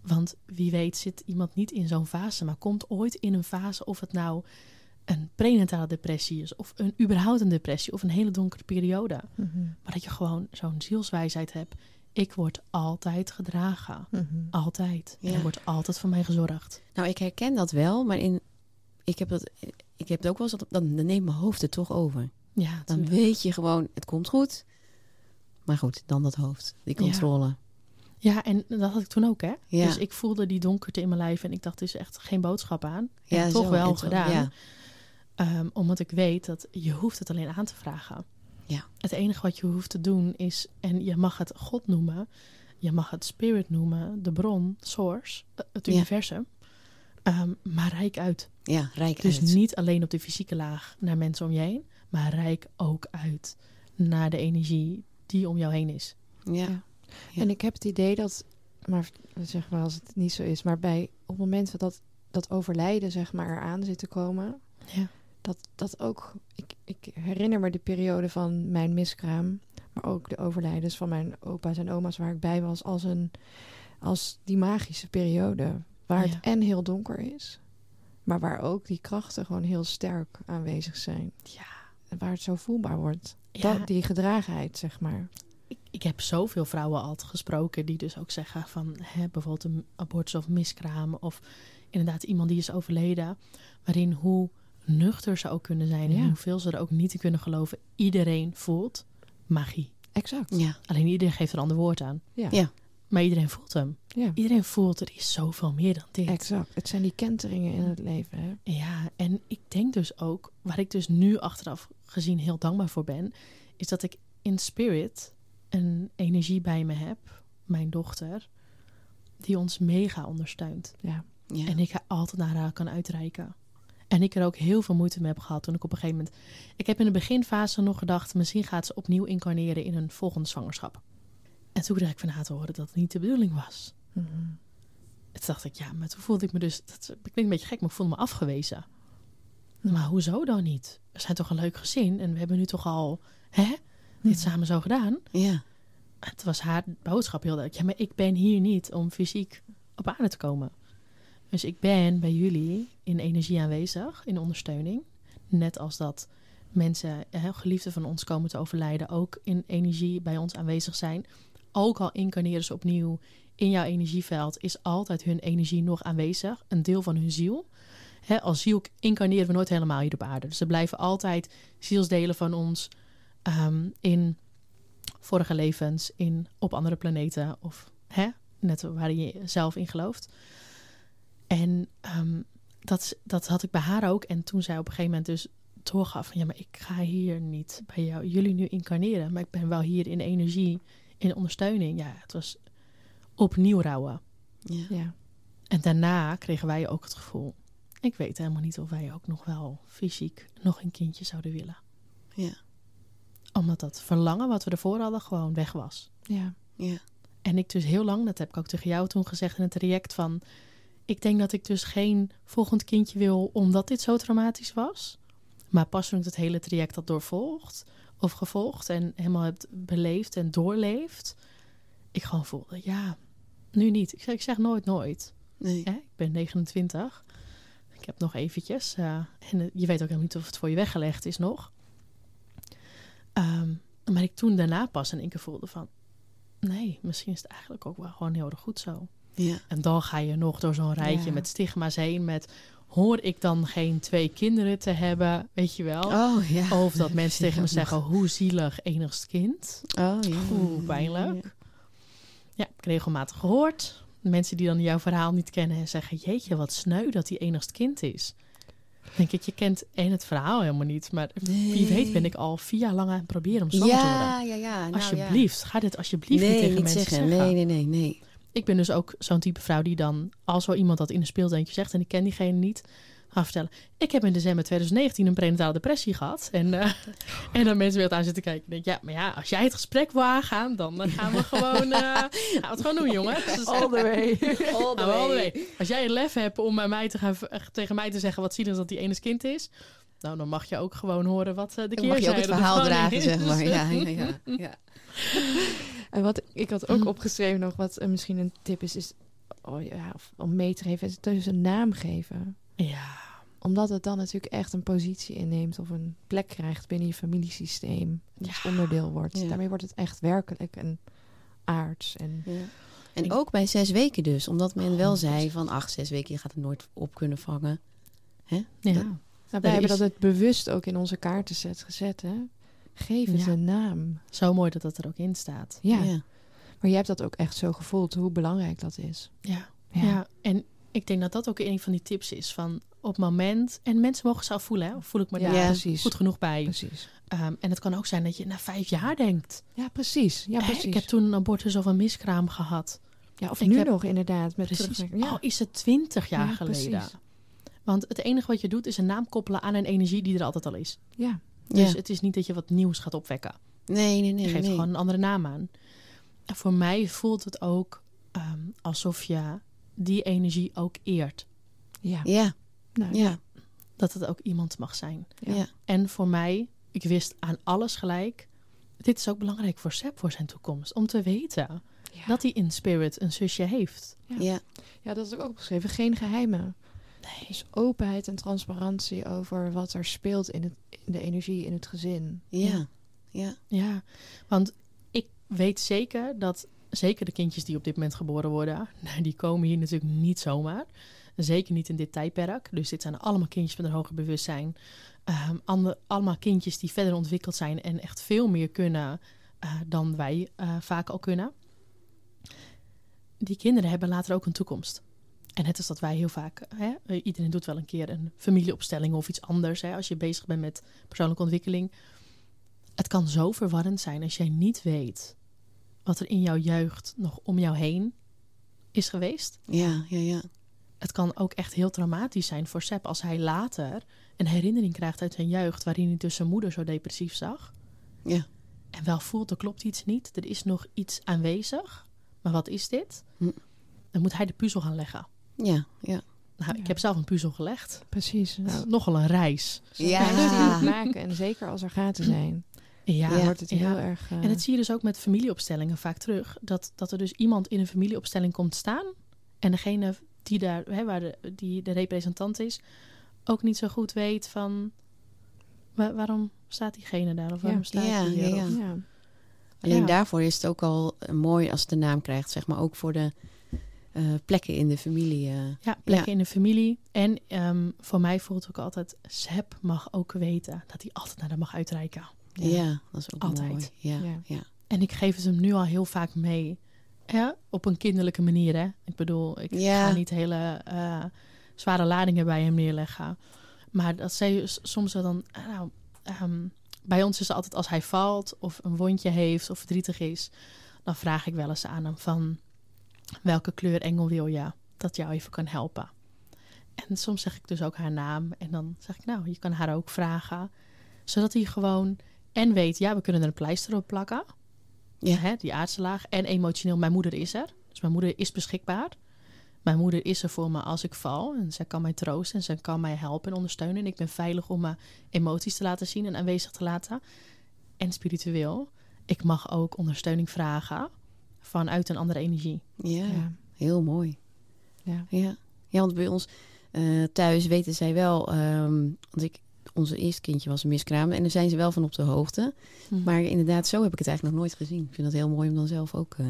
Want wie weet zit iemand niet in zo'n fase, maar komt ooit in een fase of het nou een prenatale depressie is, of een überhaupt een depressie, of een hele donkere periode. Maar dat je gewoon zo'n zielswijsheid hebt. Ik word altijd gedragen. Altijd. En Ja. er wordt altijd voor mij gezorgd. Nou, ik herken dat wel, maar in, ik, heb dat, ik heb het ook wel eens, dat, dan, dan neemt mijn hoofd het toch over. Ja, Dan weet je gewoon, het komt goed. Maar goed, dan dat hoofd, die controle. ja, en dat had ik toen ook, hè? Ja. Dus ik voelde die donkerte in mijn lijf en ik dacht, er is echt geen boodschap aan. En Ja, toch zo, wel gedaan. ja. Ehm, omdat ik weet dat je hoeft het alleen aan te vragen. Ja. Het enige wat je hoeft te doen is, en je mag het God noemen, je mag het spirit noemen, de bron, source, eh, het Ja. universum. Ehm, maar rijk uit. Ja, rijk Dus uit. niet alleen op de fysieke laag naar mensen om je heen, maar rijk ook uit naar de energie die om jou heen is. Ja. Ja. Ja. En ik heb het idee dat, maar zeg maar als het niet zo is, maar bij op het moment dat dat overlijden zeg maar eraan zit te komen, Ja. Dat dat ook, ik, ik herinner me de periode van mijn miskraam, maar ook de overlijdens van mijn opa's en oma's waar ik bij was, als, een, als die magische periode. Waar Ja. het en heel donker is, maar waar ook die krachten gewoon heel sterk aanwezig zijn. Ja. En waar het zo voelbaar wordt. Ja. Dat, die gedragenheid, zeg maar. Ik, ik heb zoveel vrouwen altijd gesproken die dus ook zeggen van hè, bijvoorbeeld een abortus of miskraam of inderdaad iemand die is overleden, waarin hoe nuchter ze ook kunnen zijn Ja. en hoeveel ze er ook niet in kunnen geloven. Iedereen voelt magie. Exact. Ja. Alleen iedereen geeft er een ander woord aan. Ja. Ja. Maar iedereen voelt hem. Ja. Iedereen voelt er is zoveel meer dan dit. Exact. Het zijn die kenteringen in het leven. Hè? Ja, en ik denk dus ook, waar ik dus nu achteraf gezien heel dankbaar voor ben, is dat ik in spirit een energie bij me heb, mijn dochter, die ons mega ondersteunt. Ja. Ja. En ik haar altijd naar haar kan uitreiken. En ik er ook heel veel moeite mee heb gehad toen ik op een gegeven moment... Ik heb in de beginfase nog gedacht, misschien gaat ze opnieuw incarneren in een volgende zwangerschap. En toen kreeg ik van haar te horen dat het niet de bedoeling was. Mhm. En toen dacht ik, ja, maar toen voelde ik me dus... Dat klinkt een beetje gek, maar ik voelde me afgewezen. Maar hoezo dan niet? We zijn toch een leuk gezin en we hebben nu toch al hè, dit samen zo gedaan. ja. Het was haar boodschap heel duidelijk. Ja, maar ik ben hier niet om fysiek op aarde te komen. Dus ik ben bij jullie in energie aanwezig, in ondersteuning. Net als dat mensen, hè, geliefden van ons komen te overlijden, ook in energie bij ons aanwezig zijn. Ook al incarneren ze opnieuw in jouw energieveld, is altijd hun energie nog aanwezig. Een deel van hun ziel. Als ziel incarneren we nooit helemaal hier op aarde. Dus er blijven altijd zielsdelen van ons ehm, in vorige levens, in, op andere planeten of net waar je zelf in gelooft. En ehm, dat, dat had ik bij haar ook. En toen zij op een gegeven moment dus doorgaf van ja, maar ik ga hier niet bij jou, jullie nu incarneren, maar ik ben wel hier in energie, in ondersteuning. Ja, het was opnieuw rouwen. Ja. Ja. En daarna kregen wij ook het gevoel, ik weet helemaal niet of wij ook nog wel fysiek nog een kindje zouden willen. Ja. Omdat dat verlangen wat we ervoor hadden gewoon weg was. Ja. Ja. En ik dus heel lang, dat heb ik ook tegen jou toen gezegd in het traject van... Ik denk dat ik dus geen volgend kindje wil omdat dit zo traumatisch was. Maar pas toen ik het hele traject had doorvolgd of gevolgd en helemaal heb beleefd en doorleefd... Ik gewoon voelde, ja, nu niet. Ik zeg, ik zeg nooit nooit. Nee. Ik ben 29. Ik heb nog eventjes. en eh, je weet ook helemaal niet of het voor je weggelegd is nog. Ehm, maar ik toen daarna pas in één keer voelde van... Nee, misschien is het eigenlijk ook wel gewoon heel erg goed zo. Ja. En dan ga je nog door zo'n rijtje Ja. met stigma's heen. Met hoor ik dan geen twee kinderen te hebben, weet je wel? Oh ja. Of dat mensen [LAUGHS] tegen me Ja, zeggen, hoe zielig enigst kind. Oh ja. Oeh, pijnlijk. Ja, ik heb regelmatig gehoord. Mensen die dan jouw verhaal niet kennen en zeggen... jeetje, wat sneu dat hij enigst kind is. Dan denk ik, je kent één het verhaal helemaal niet. Maar wie weet ben ik al vier jaar lang aan het proberen om zwanger te worden. Ja, ja, ja. Nou, Alsjeblieft, ga dit Ja. alsjeblieft Nee, niet tegen niet mensen zeggen. zeggen. Nee, nee, nee, nee. Ik ben dus ook zo'n type vrouw die dan... als wel iemand dat in een speeltuintje zegt en ik ken diegene niet... ga vertellen. Ik heb in december 2019 een prenatale depressie gehad. En, eh, en dan mensen weer aan zitten kijken. Ik denk, ja, maar ja, als jij het gesprek wil aangaan... dan eh, gaan we gewoon, gaan we het gewoon doen, jongen. Dus, All the way. [LAUGHS] All all the way. Als jij het lef hebt om bij mij te gaan, tegen mij te zeggen... wat zielig dat die ene kind is... Nou, dan mag je ook gewoon horen wat de Dan mag je ook het verhaal dragen, zeg maar. Ja, ja, ja. [LAUGHS] ja. En wat ik had ook opgeschreven nog, wat eh, misschien een tip is, is oh ja, of om mee te geven, is het dus een naam geven. Ja, Omdat het dan natuurlijk echt een positie inneemt of een plek krijgt binnen je familiesysteem. Dus onderdeel wordt. Ja. Daarmee wordt het echt werkelijk en aards. En Ja. En ook bij zes weken dus. Omdat men Oh, wel zei van... ach, zes weken, je gaat het nooit op kunnen vangen. Hè? ja. Dat- nou, wij hebben dat het bewust ook in onze kaartenset gezet. Hè? Geef het Ja. een naam. zo mooi dat dat er ook in staat. Ja. ja. maar je hebt dat ook echt zo gevoeld, hoe belangrijk dat is. Ja. Ja. en ik denk dat dat ook een van die tips is van op het moment en mensen mogen zelf voelen, hè? Of voel ik me Ja, daar precies. goed genoeg bij. Precies. Ehm, en het kan ook zijn dat je na vijf jaar denkt. Ja, precies. Ja, Hè, precies. Ik heb toen een abortus of een miskraam gehad. ja, of ik nu heb- nog inderdaad. Met Precies. Ja. Al is het twintig jaar Ja, geleden. precies. Want het enige wat je doet is een naam koppelen aan een energie die er altijd al is. ja. Dus Ja. het is niet dat je wat nieuws gaat opwekken. Nee, nee, Je nee. geeft nee. gewoon een andere naam aan. En voor mij voelt het ook ehm, alsof je die energie ook eert. Ja. Ja, Nou, ja, Dat het ook iemand mag zijn. Ja. ja. En voor mij, ik wist aan alles gelijk. dit is ook belangrijk voor Seb voor zijn toekomst. Om te weten Ja. dat hij in spirit een zusje heeft. Ja. Ja. Ja, dat is ook opgeschreven. Geen geheimen. Nee. Dus openheid en transparantie over wat er speelt in, het, in de energie in het gezin. Ja. Ja. Ja, want ik weet zeker dat zeker de kindjes die op dit moment geboren worden, [LAUGHS] die komen hier natuurlijk niet zomaar. Zeker niet in dit tijdperk. Dus dit zijn allemaal kindjes met een hoger bewustzijn. Ehm, ander- allemaal kindjes die verder ontwikkeld zijn en echt veel meer kunnen eh, dan wij eh, vaak al kunnen. Die kinderen hebben later ook een toekomst. En het is dat wij heel vaak, hè, iedereen doet wel een keer een familieopstelling of iets anders. Hè, als je bezig bent met persoonlijke ontwikkeling. Het kan zo verwarrend zijn als jij niet weet wat er in jouw jeugd nog om jou heen is geweest. Ja. Ja. Ja. Het kan ook echt heel traumatisch zijn voor Seb als hij later een herinnering krijgt uit zijn jeugd waarin hij dus zijn moeder zo depressief zag. Ja. En wel voelt, er klopt iets niet, er is nog iets aanwezig. Maar wat is dit? Hm. Dan moet hij de puzzel gaan leggen. Ja. Ja. Nou, Ja. ik heb zelf een puzzel gelegd. Precies. Dat is Nou, nogal een reis. Ja. maken. En zeker als er gaten zijn. Ja, Dan wordt het ja. heel erg... eh, En dat zie je dus ook met familieopstellingen vaak terug. Dat, dat er dus iemand in een familieopstelling komt staan. En degene die daar, hè, waar de, die de representant is, ook niet zo goed weet van wa- waarom staat diegene daar of waarom Ja. staat Ja, hij hier? ja, ja. Of- ja. Alleen Ja. daarvoor is het ook al eh, mooi als het de naam krijgt, zeg maar, ook voor de eh, plekken in de familie. eh. Ja, plekken in de familie. En ehm, voor mij voelt ook altijd, Seb mag ook weten dat hij altijd naar haar mag uitreiken. ja. dat is ook Altijd. mooi. Ja, Ja. ja. En ik geef het hem nu al heel vaak mee. Ja, op een kinderlijke manier, hè. Ik bedoel, ik ga niet hele eh, zware ladingen bij hem neerleggen. Maar dat zij soms wel dan... Nou, ehm, bij ons is het altijd als hij valt of een wondje heeft of verdrietig is... dan vraag ik wel eens aan hem van... welke kleur engel wil je dat jou even kan helpen? En soms zeg ik dus ook haar naam. En dan zeg ik, nou, je kan haar ook vragen. Zodat hij gewoon en weet, ja, we kunnen er een pleister op plakken. Ja. Hè, die aardse laag. En emotioneel, mijn moeder is er. Dus mijn moeder is beschikbaar. Mijn moeder is er voor me als ik val. En zij kan mij troosten en zij kan mij helpen en ondersteunen. En ik ben veilig om mijn emoties te laten zien en aanwezig te laten. En spiritueel. Ik mag ook ondersteuning vragen vanuit een andere energie. Ja, Ja. heel mooi. Ja. Ja, ja want bij ons eh, thuis weten zij wel, ehm, want ik, onze eerste kindje was een miskraam en daar zijn ze wel van op de hoogte. Hm. Maar inderdaad, zo heb ik het eigenlijk nog nooit gezien. Ik vind het heel mooi om dan zelf ook eh,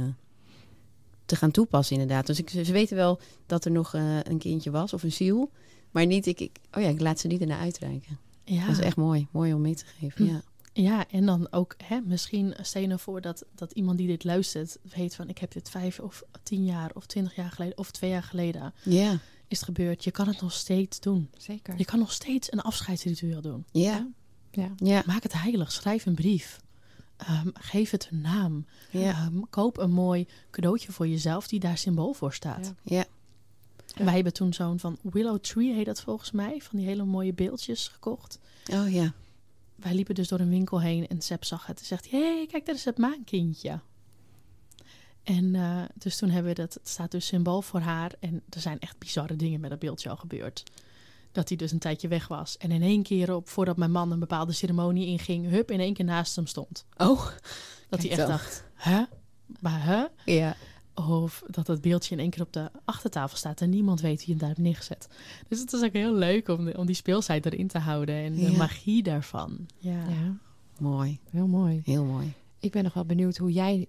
te gaan toepassen, inderdaad. Dus ik, ze weten wel dat er nog eh, een kindje was of een ziel, maar niet, ik, ik, oh ja, ik laat ze niet ernaar uitreiken. ja. Dat is echt mooi, mooi om mee te geven. Hm. Ja, Ja, en dan ook hè, misschien stel je nou voor dat, dat iemand die dit luistert weet van ik heb dit vijf of tien jaar of twintig jaar geleden of twee jaar geleden ja, is het gebeurd. Je kan het nog steeds doen. Zeker. Je kan nog steeds een afscheidsritueel doen. ja, Ja. ja, Maak het heilig. Schrijf een brief. Ehm, geef het een naam. ja, Ehm, koop een mooi cadeautje voor jezelf die daar symbool voor staat. Ja. ja, Ja. Wij hebben toen zo'n van Willow Tree heet dat volgens mij. Van die hele mooie beeldjes gekocht. oh ja, Wij liepen dus door een winkel heen en Seb zag het. En zegt, hé, hey, kijk, daar is het maankindje. En eh, dus toen hebben we dat, het staat dus symbool voor haar. En er zijn echt bizarre dingen met dat beeldje al gebeurd. Dat hij dus een tijdje weg was. En in één keer, op, voordat mijn man een bepaalde ceremonie inging, hup, in één keer naast hem stond. oh, Dat hij echt dacht, hè? Maar hè? ja, Of dat het beeldje in één keer op de achtertafel staat en niemand weet wie hem daar heeft neergezet. Dus het is ook heel leuk om, de- om die speelsheid erin te houden en de magie daarvan. Ja. ja, mooi, heel mooi. heel mooi. Ik ben nog wel benieuwd hoe jij,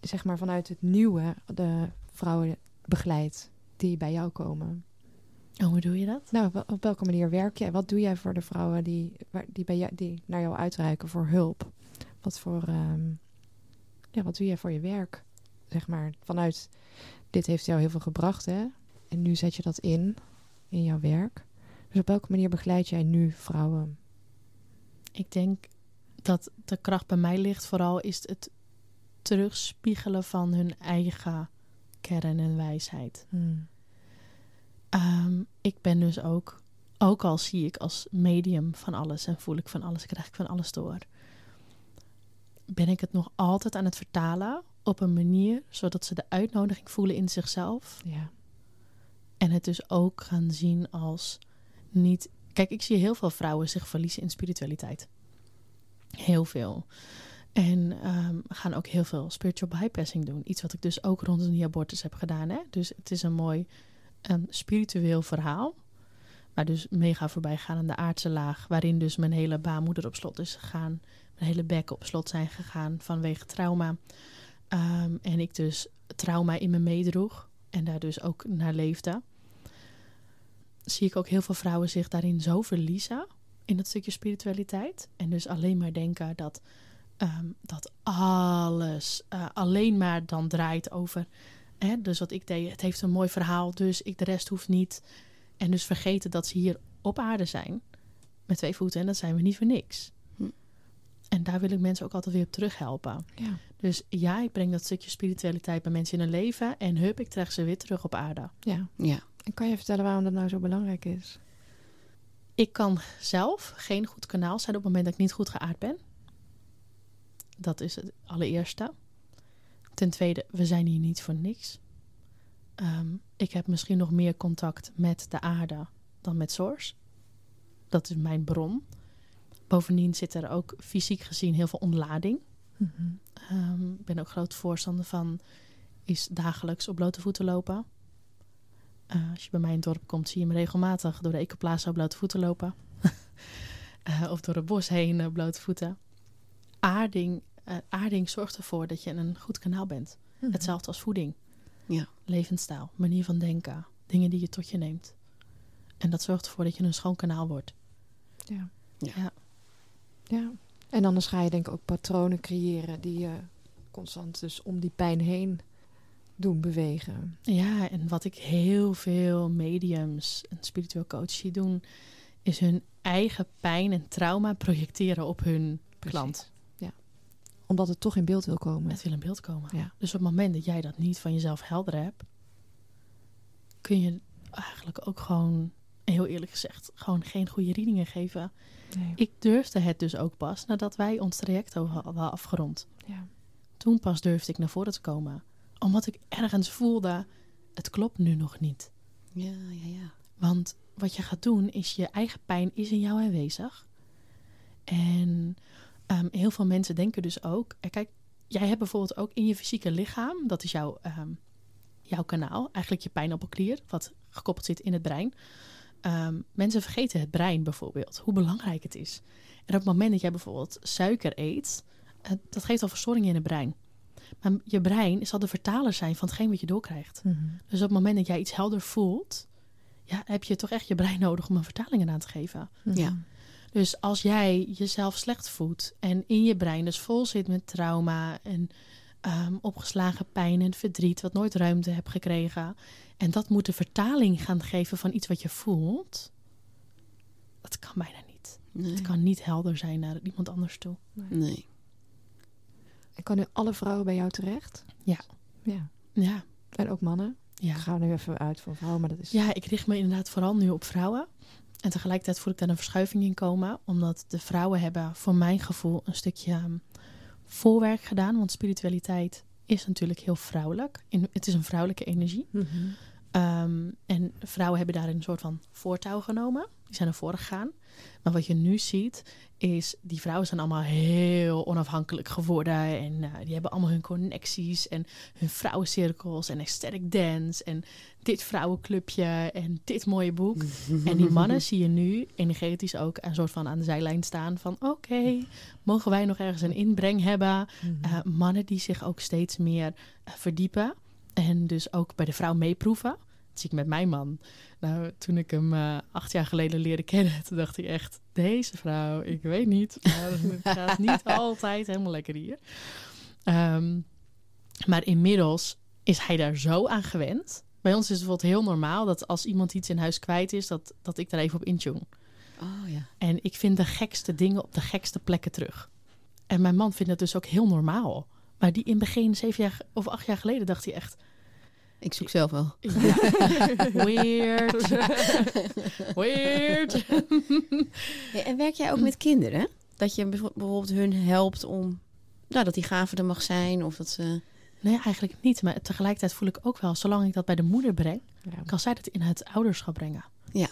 zeg maar vanuit het nieuwe, de vrouwen begeleidt die bij jou komen. Oh, hoe doe je dat? Nou, op welke manier werk jij? Wat doe jij voor de vrouwen die, die, bij jou, die naar jou uitreiken voor hulp? Wat voor, ehm, ja, wat doe jij voor je werk? Zeg maar, vanuit, dit heeft jou heel veel gebracht, hè? En nu zet je dat in, in jouw werk. Dus op welke manier begeleid jij nu vrouwen? Ik denk dat de kracht bij mij ligt vooral is het terugspiegelen van hun eigen kern en wijsheid. Hmm. Ehm, ik ben dus ook, ook al zie ik als medium van alles en voel ik van alles, krijg ik van alles door, ben ik het nog altijd aan het vertalen op een manier zodat ze de uitnodiging voelen in zichzelf Ja. en het dus ook gaan zien als niet. Kijk, ik zie heel veel vrouwen zich verliezen in spiritualiteit. Heel veel. En ehm, gaan ook heel veel spiritual bypassing doen. Iets wat ik dus ook rondom die abortus heb gedaan. Hè? Dus het is een mooi een spiritueel verhaal. Maar dus mega voorbij gaan aan de aardse laag. Waarin dus mijn hele baarmoeder op slot is gegaan. Mijn hele bek op slot zijn gegaan vanwege trauma. Ehm, en ik dus trauma in me meedroeg. En daar dus ook naar leefde. Zie ik ook heel veel vrouwen zich daarin zo verliezen. In dat stukje spiritualiteit. En dus alleen maar denken dat, ehm, dat alles uh, alleen maar dan draait over. Hè, dus wat ik deed, het heeft een mooi verhaal. Dus ik de rest hoeft niet. En dus vergeten dat ze hier op aarde zijn. Met twee voeten. En dat zijn we niet voor niks. Hm. En daar wil ik mensen ook altijd weer op terughelpen. Ja. Dus ja, ik breng dat stukje spiritualiteit bij mensen in hun leven. En hup, ik trek ze weer terug op aarde. ja. Ja. En kan je vertellen waarom dat nou zo belangrijk is? Ik kan zelf geen goed kanaal zijn op het moment dat ik niet goed geaard ben. Dat is het allereerste. Ten tweede, we zijn hier niet voor niks. Ehm, ik heb misschien nog meer contact met de aarde dan met Source. Dat is mijn bron. Bovendien zit er ook fysiek gezien heel veel ontlading. Ehm, Ik ben ook groot voorstander van is dagelijks op blote voeten lopen. Eh, als je bij mij in het dorp komt, zie je me regelmatig door de Ecoplaza op blote voeten lopen. [LAUGHS] Eh, of door het bos heen op blote voeten. Aarding, eh, aarding zorgt ervoor dat je in een goed kanaal bent. Mhm. Hetzelfde als voeding. Ja. Levensstijl, manier van denken, dingen die je tot je neemt. En dat zorgt ervoor dat je een schoon kanaal wordt. Ja. Ja. Ja. Ja. En anders ga je denk ik ook patronen creëren die je constant dus om die pijn heen doen bewegen. Ja, en wat ik heel veel mediums en spiritueel coaches zie doen, is hun eigen pijn en trauma projecteren op hun klant. Omdat het toch in beeld wil komen. Het wil in beeld komen. Ja. Dus op het moment dat jij dat niet van jezelf helder hebt, kun je eigenlijk ook gewoon, heel eerlijk gezegd, gewoon geen goede readingen geven. Nee. Ik durfde het dus ook pas nadat wij ons traject hadden afgerond. Ja. Toen pas durfde ik naar voren te komen. Omdat ik ergens voelde, het klopt nu nog niet. Ja, ja, ja. Want wat je gaat doen is je eigen pijn is in jou aanwezig. En ehm, heel veel mensen denken dus ook. eh, Kijk, jij hebt bijvoorbeeld ook in je fysieke lichaam, dat is jouw, ehm, jouw kanaal, eigenlijk je pijnappelklier, wat gekoppeld zit in het brein. Ehm, mensen vergeten het brein bijvoorbeeld, hoe belangrijk het is. En op het moment dat jij bijvoorbeeld suiker eet, eh, dat geeft al verstoringen in het brein. Maar je brein zal de vertaler zijn van hetgeen wat je doorkrijgt. Mhm. Dus op het moment dat jij iets helder voelt, ja, heb je toch echt je brein nodig om een vertaling aan te geven. Mhm. Ja. Dus als jij jezelf slecht voelt en in je brein dus vol zit met trauma en ehm, opgeslagen pijn en verdriet, wat nooit ruimte hebt gekregen, en dat moet de vertaling gaan geven van iets wat je voelt, dat kan bijna niet. Nee. Het kan niet helder zijn naar iemand anders toe. Nee. En kan nu alle vrouwen bij jou terecht? Ja. Ja. Ja, En ook mannen? ja. Ik ga nu even uit van vrouwen, maar dat is... Ja, ik richt me inderdaad vooral nu op vrouwen. En tegelijkertijd voel ik daar een verschuiving in komen. Omdat de vrouwen hebben voor mijn gevoel een stukje ehm, voorwerk gedaan. Want spiritualiteit is natuurlijk heel vrouwelijk. In, het is een vrouwelijke energie. Mhm. Ehm, en vrouwen hebben daarin een soort van voortouw genomen. Die zijn ervoor gegaan. Maar wat je nu ziet, is die vrouwen zijn allemaal heel onafhankelijk geworden. En eh, die hebben allemaal hun connecties en hun vrouwencirkels en ecstatic dance. En dit vrouwenclubje en dit mooie boek. [LAUGHS] En die mannen zie je nu energetisch ook een soort van aan de zijlijn staan van... oké, mogen wij nog ergens een inbreng hebben? Mhm. Eh, mannen die zich ook steeds meer eh, verdiepen. En dus ook bij de vrouw meeproeven. Dat zie ik met mijn man. Nou, toen ik hem eh, acht jaar geleden leerde kennen, [LAUGHS] toen dacht ik echt, deze vrouw, ik weet niet. Maar het gaat niet [LAUGHS] altijd helemaal lekker hier. Ehm, maar inmiddels is hij daar zo aan gewend. Bij ons is het bijvoorbeeld heel normaal dat als iemand iets in huis kwijt is, dat, dat ik daar even op intune. Oh ja. En ik vind de gekste dingen op de gekste plekken terug. En mijn man vindt het dus ook heel normaal. Maar die in het begin, zeven jaar of acht jaar geleden, dacht hij echt... Ik zoek zelf wel. Ja, [LAUGHS] weird. [LAUGHS] weird. Ja, en werk jij ook met kinderen? Dat je bijvo- bijvoorbeeld hun helpt om... Nou, dat die gave er mag zijn of dat ze... Nee, eigenlijk niet. Maar tegelijkertijd voel ik ook wel, zolang ik dat bij de moeder breng, Ja. kan zij dat in het ouderschap brengen. Ja.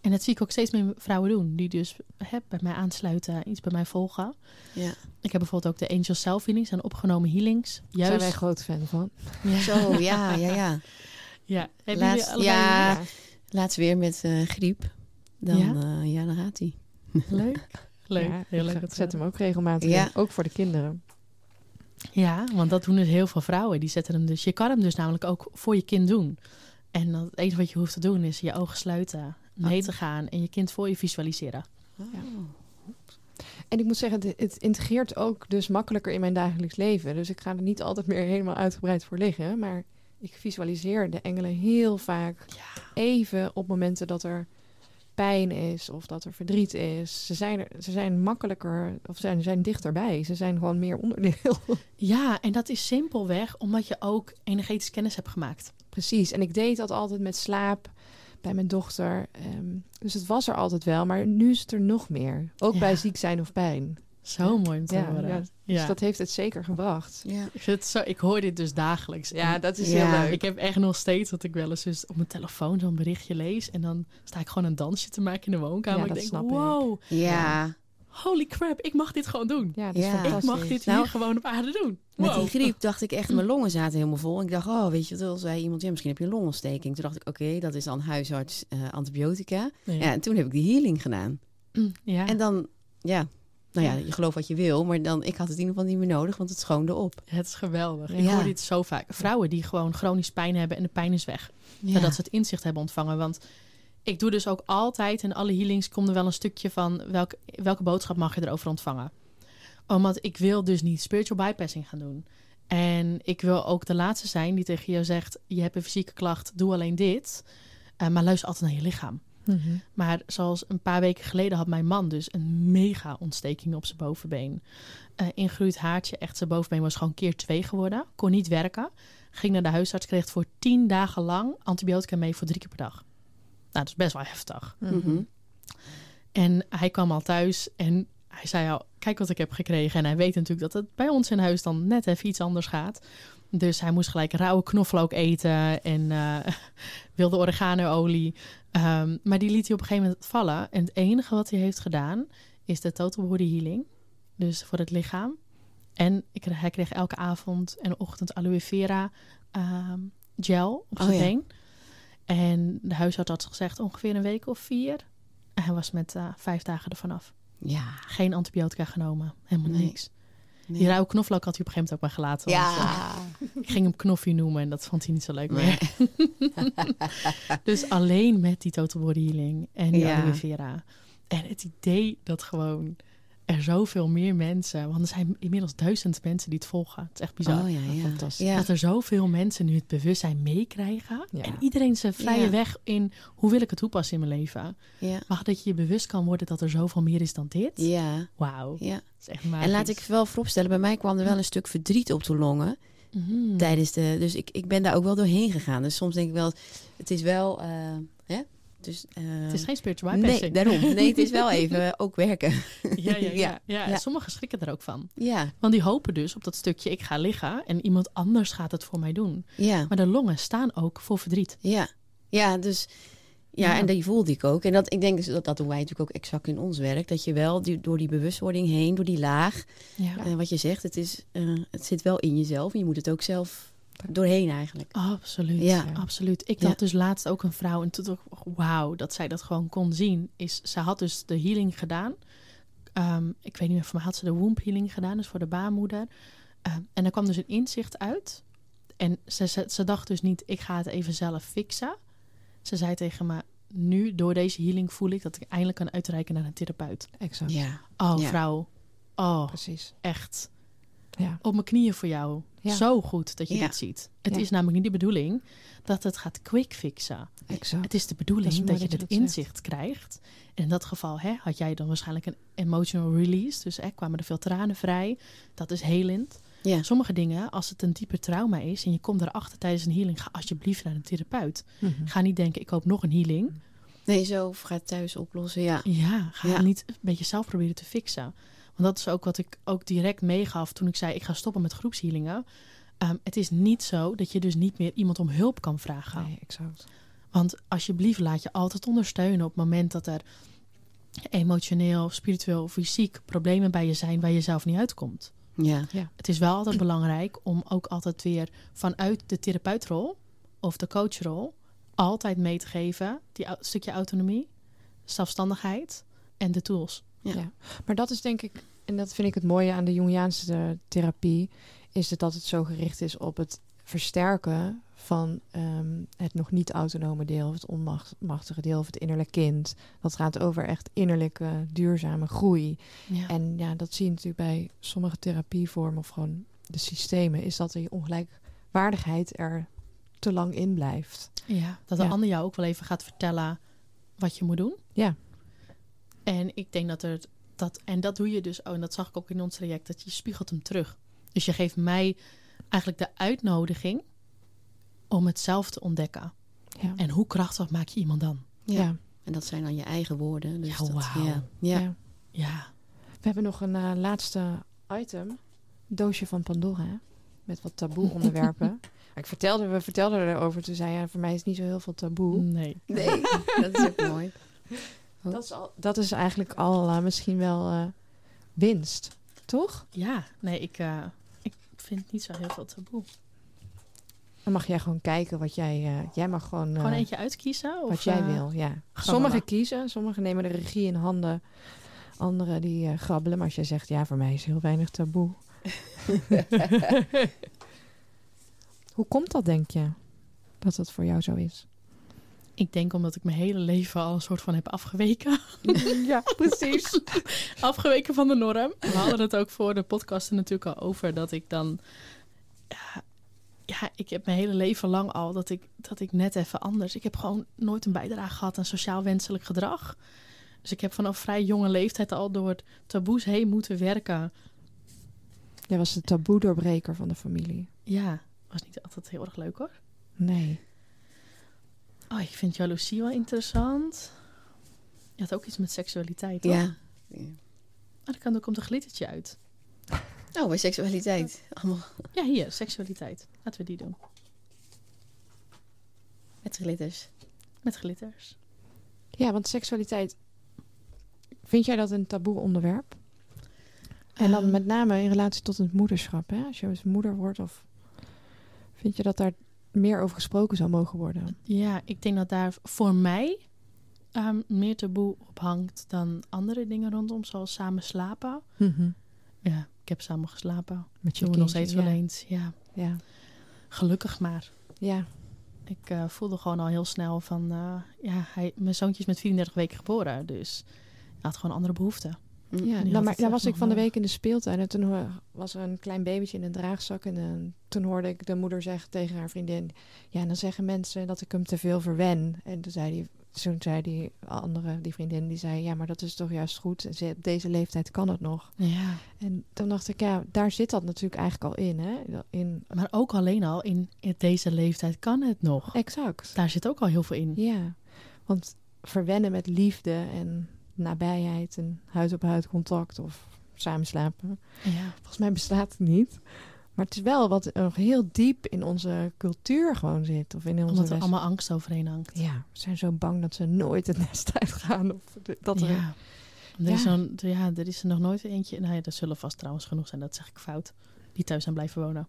En dat zie ik ook steeds meer vrouwen doen. Die dus hè, bij mij aansluiten, iets bij mij volgen. Ja. Ik heb bijvoorbeeld ook de Angel Self Healings en opgenomen healings. Daar zijn Juist. wij groot fan van. Ja. Zo, ja, ja, ja. [LAUGHS] Ja. Laatst- allebei ja. Laatst weer met eh, griep. Dan, Ja? ja? ja, dan gaat hij. Leuk. [LAUGHS] Leuk. Ja, Heel leuk. dat zet ze- hem ook regelmatig Ja. in. Ook voor de kinderen. Ja, want dat doen dus heel veel vrouwen. Die zetten hem dus. Je kan hem dus namelijk ook voor je kind doen. En dan het enige wat je hoeft te doen is je ogen sluiten, mee te gaan en je kind voor je visualiseren. En ik moet zeggen, het, het integreert ook dus makkelijker in mijn dagelijks leven. Dus ik ga er niet altijd meer helemaal uitgebreid voor liggen. Maar ik visualiseer de engelen heel vaak even op momenten dat er pijn is of dat er verdriet is. Ze zijn, er, ze zijn makkelijker of zijn, zijn dichterbij. Ze zijn gewoon meer onderdeel. [LAUGHS] Ja, en dat is simpelweg omdat je ook energetisch kennis hebt gemaakt. Precies. En ik deed dat altijd met slaap bij mijn dochter. Ehm, dus het was er altijd wel. Maar nu is het er nog meer. Ook Ja. bij ziek zijn of pijn. Zo mooi om te Ja, horen. ja. Ja, Dus dat heeft het zeker gebracht. Ja. ik, vind het zo, ik hoor dit dus dagelijks. En dat is heel Ja. leuk. Ik heb echt nog steeds dat ik wel eens dus op mijn telefoon zo'n berichtje lees. En dan sta ik gewoon een dansje te maken in de woonkamer. Ja, ik dat denk, snap ik. wow, Ja, holy crap, ik mag dit gewoon doen. Ja, dat is Ja. Ik mag dit Nou, hier gewoon op aarde doen. met die griep dacht ik echt, mijn [LAUGHS] longen zaten helemaal vol. Ik dacht, oh, weet je wel, zei iemand, ja, misschien heb je een longontsteking. Toen dacht ik, oké, dat is dan huisarts eh, antibiotica. Ja. Ja. en toen heb ik die healing gedaan. [CLEARS THROAT] Ja. En dan, ja, nou ja, je gelooft wat je wil, maar dan, ik had het in ieder geval niet meer nodig, want het schoonde op. Het is geweldig. Ik Ja. hoor dit zo vaak. Vrouwen die gewoon chronisch pijn hebben en de pijn is weg. Nadat ze het inzicht hebben ontvangen. Want ik doe dus ook altijd in alle healings komt er wel een stukje van welke, welke boodschap mag je erover ontvangen. Omdat ik wil dus niet spiritual bypassing gaan doen. En ik wil ook de laatste zijn die tegen jou zegt: je hebt een fysieke klacht, doe alleen dit. Eh, maar luister altijd naar je lichaam. Mhm. Maar zoals een paar weken geleden had mijn man dus een mega ontsteking op zijn bovenbeen. Eh ingroeid haartje, echt zijn bovenbeen was gewoon keer twee geworden. Kon niet werken. Ging naar de huisarts, kreeg voor tien dagen lang antibiotica mee voor drie keer per dag. Nou, dat is best wel heftig. Mhm. En hij kwam al thuis en hij zei al, kijk wat ik heb gekregen. En hij weet natuurlijk dat het bij ons in huis dan net even iets anders gaat. Dus hij moest gelijk rauwe knoflook eten en eh, [LAUGHS] wilde oregano-olie. Ehm, maar die liet hij op een gegeven moment vallen. En het enige wat hij heeft gedaan is de total body healing. Dus voor het lichaam. En ik, kreeg- hij kreeg elke avond en ochtend aloe vera ehm, gel op Oh, zijn ja. En de huisarts had gezegd ongeveer een week of vier. En hij was met eh, vijf dagen ervan af. Ja. Geen antibiotica genomen. Helemaal Nee. niks. Nee. Die rauwe knoflook had hij op een gegeven moment ook maar gelaten. want, Ja. eh, ik ging hem knoffie noemen en dat vond hij niet zo leuk Nee. meer. [LAUGHS] dus alleen met die total body healing en die Ja. aloe vera. En het idee dat gewoon er zoveel meer mensen... Want er zijn inmiddels duizend mensen die het volgen. Het is echt bizar. Oh ja, ja. Fantastisch. Ja. Dat er zoveel mensen nu het bewustzijn meekrijgen. Ja. En iedereen zijn vrije Ja. weg in... Hoe wil ik het toepassen in mijn leven? Ja. Maar dat je je bewust kan worden dat er zoveel meer is dan dit. Ja. Wauw. ja. Is echt. En laat ik wel vooropstellen, bij mij kwam er wel een stuk verdriet op de longen. Mhm. Tijdens de, dus ik, ik ben daar ook wel doorheen gegaan. Dus soms denk ik wel, het is wel, eh, hè? Dus, eh, Het is geen spiritual Nee, daarom. Nee, het is wel [LAUGHS] even ook werken. Ja, ja, ja. [LAUGHS] Ja, ja. en ja. sommigen schrikken er ook van. Ja, Want die hopen dus op dat stukje ik ga liggen en iemand anders gaat het voor mij doen. ja, Maar de longen staan ook voor verdriet. ja. Ja, dus ja, Ja. en die voelde ik ook. En dat, ik denk dus dat, dat doen wij natuurlijk ook exact in ons werk. Dat je wel die, door die bewustwording heen, door die laag, Ja. eh, wat je zegt, het, is, eh, het zit wel in jezelf. En je moet het ook zelf doorheen eigenlijk. Absoluut. Ja. absoluut. Ik Ja. had dus laatst ook een vrouw en toen dacht ik, wauw, dat zij dat gewoon kon zien. Is, ze had dus de healing gedaan. Ehm, ik weet niet meer, voor mij had ze de womb healing gedaan, dus voor de baarmoeder. Ehm, en er kwam dus een inzicht uit. En ze, ze, ze dacht dus niet, ik ga het even zelf fixen. Ze zei tegen me, nu door deze healing voel ik dat ik eindelijk kan uitreiken naar een therapeut. Exact. Ja, Oh, Ja. vrouw. Oh, Precies. echt. Ja. Op mijn knieën voor jou. Ja. Zo goed dat je Ja. dit ziet. Het Ja. is namelijk niet de bedoeling dat het gaat quick fixen. Exact. Het is de bedoeling Dat je dat het inzicht krijgt. En in dat geval hè, had jij dan waarschijnlijk een emotional release. Dus hè, kwamen er veel tranen vrij. Dat is helend. ja, Sommige dingen, als het een dieper trauma is en je komt erachter tijdens een healing, ga alsjeblieft naar een therapeut. Mhm. Ga niet denken, ik hoop nog een healing. nee, zo of ga het thuis oplossen. Ja, Ja, ga Ja. niet een beetje zelf proberen te fixen. Want dat is ook wat ik ook direct meegaf toen ik zei: ik ga stoppen met groepshealingen. Ehm, het is niet zo dat je dus niet meer iemand om hulp kan vragen. Nee, exact. Want alsjeblieft laat je altijd ondersteunen op het moment dat er emotioneel, spiritueel of fysiek problemen bij je zijn waar je zelf niet uitkomt. Ja. Het is wel altijd belangrijk om ook altijd weer vanuit de therapeutrol of de coachrol altijd mee te geven die stukje autonomie, zelfstandigheid en de tools. Ja. Ja. Maar dat is denk ik, en dat vind ik het mooie aan de Jungiaanse therapie, is dat het zo gericht is op het versterken van ehm, het nog niet autonome deel, of het onmachtige deel, of het innerlijk kind. Dat gaat over echt innerlijke, duurzame groei. Ja. En ja, dat zie je natuurlijk bij sommige therapievormen of gewoon de systemen, is dat die ongelijkwaardigheid er te lang in blijft. Ja, dat de Ja. ander jou ook wel even gaat vertellen wat je moet doen. Ja. En ik denk dat er dat, en dat doe je dus, oh, en dat zag ik ook in ons traject, dat je spiegelt hem terug. Dus je geeft mij eigenlijk de uitnodiging om het zelf te ontdekken. Ja. En hoe krachtig maak je iemand dan? Ja. Ja. En dat zijn dan je eigen woorden. Dus Ja, dat, wauw. ja. Ja. Ja. Ja, We hebben nog een eh, laatste item. Doosje van Pandora. Met wat taboe [LAUGHS] onderwerpen. ik vertelde, we vertelden erover. Toen zei ja, voor mij is niet zo heel veel taboe. nee. Nee, [LAUGHS] dat is ook mooi. Oh. Dat, is al, dat is eigenlijk al eh, misschien wel eh, winst. Toch? Ja, nee, ik, eh, ik vind niet zo heel veel taboe. Dan mag jij gewoon kijken wat jij... jij mag gewoon... Gewoon eentje uitkiezen? Of, wat jij wil, ja. Sommigen kiezen, sommigen nemen de regie in handen. Anderen die grabbelen. Maar als jij zegt, ja, voor mij is heel weinig taboe. [LAUGHS] [LAUGHS] Hoe komt dat, denk je? Dat dat voor jou zo is? Ik denk omdat ik mijn hele leven al een soort van heb afgeweken. [LAUGHS] ja, precies. [LAUGHS] afgeweken van de norm. We hadden het ook voor de podcast er natuurlijk al over dat ik dan. Ja, ja, ik heb mijn hele leven lang al dat ik, dat ik net even anders. Ik heb gewoon nooit een bijdrage gehad aan sociaal wenselijk gedrag. Dus ik heb vanaf vrij jonge leeftijd al door het taboes heen moeten werken. Jij was de taboe-doorbreker van de familie. Ja, was niet altijd heel erg leuk hoor. Nee. Oh, ik vind jaloezie wel interessant. Je had ook iets met seksualiteit, toch? Ja. ja. Oh, dan kan- dan komt een glittertje uit. Oh, bij seksualiteit. Allemaal Ja, hier, seksualiteit. Laten we die doen. met glitters. Met glitters. Ja, want seksualiteit... Vind jij dat een taboe onderwerp? En dan Ehm, met name in relatie tot het moederschap, hè? Als je eens moeder wordt of... Vind je dat daar meer over gesproken zou mogen worden? Ja, ik denk dat daar voor mij ehm, meer taboe op hangt dan andere dingen rondom, zoals samen slapen. Ja, ik heb samen geslapen. Met je nog steeds wel ja. eens. Ja, Ja. gelukkig maar. Ja. Ik eh, voelde gewoon al heel snel van, eh, ja, hij, mijn zoontje is met 34 weken geboren, dus hij had gewoon andere behoeften. Ja, nou, maar daar was ik van de week in de speeltuin en toen was er een klein babytje in een draagzak. En eh, toen hoorde ik de moeder zeggen tegen haar vriendin: Ja, en dan zeggen mensen dat ik hem te veel verwen. En toen zei die, toen zei die andere, die vriendin, die zei: Ja, maar dat is toch juist goed. En ze- Op deze leeftijd kan het nog. Ja, En toen dacht ik: Ja, daar zit dat natuurlijk eigenlijk al in. Hè? In, maar ook alleen al in, in deze leeftijd kan het nog. exact. Daar zit ook al heel veel in. Ja, want verwennen met liefde en nabijheid en huid-op-huid contact of samenslapen. Ja. Volgens mij bestaat het niet. Maar het is wel wat nog heel diep in onze cultuur gewoon zit. Of in onze Omdat er allemaal angst overheen hangt. Ja, we zijn zo bang dat ze nooit het nest [LAUGHS] uitgaan. Of dat er... Ja. Er, Is zo'n- ja, er is er nog nooit eentje. Nou ja, er zullen vast trouwens genoeg zijn, dat zeg ik fout. Die thuis zijn blijven wonen.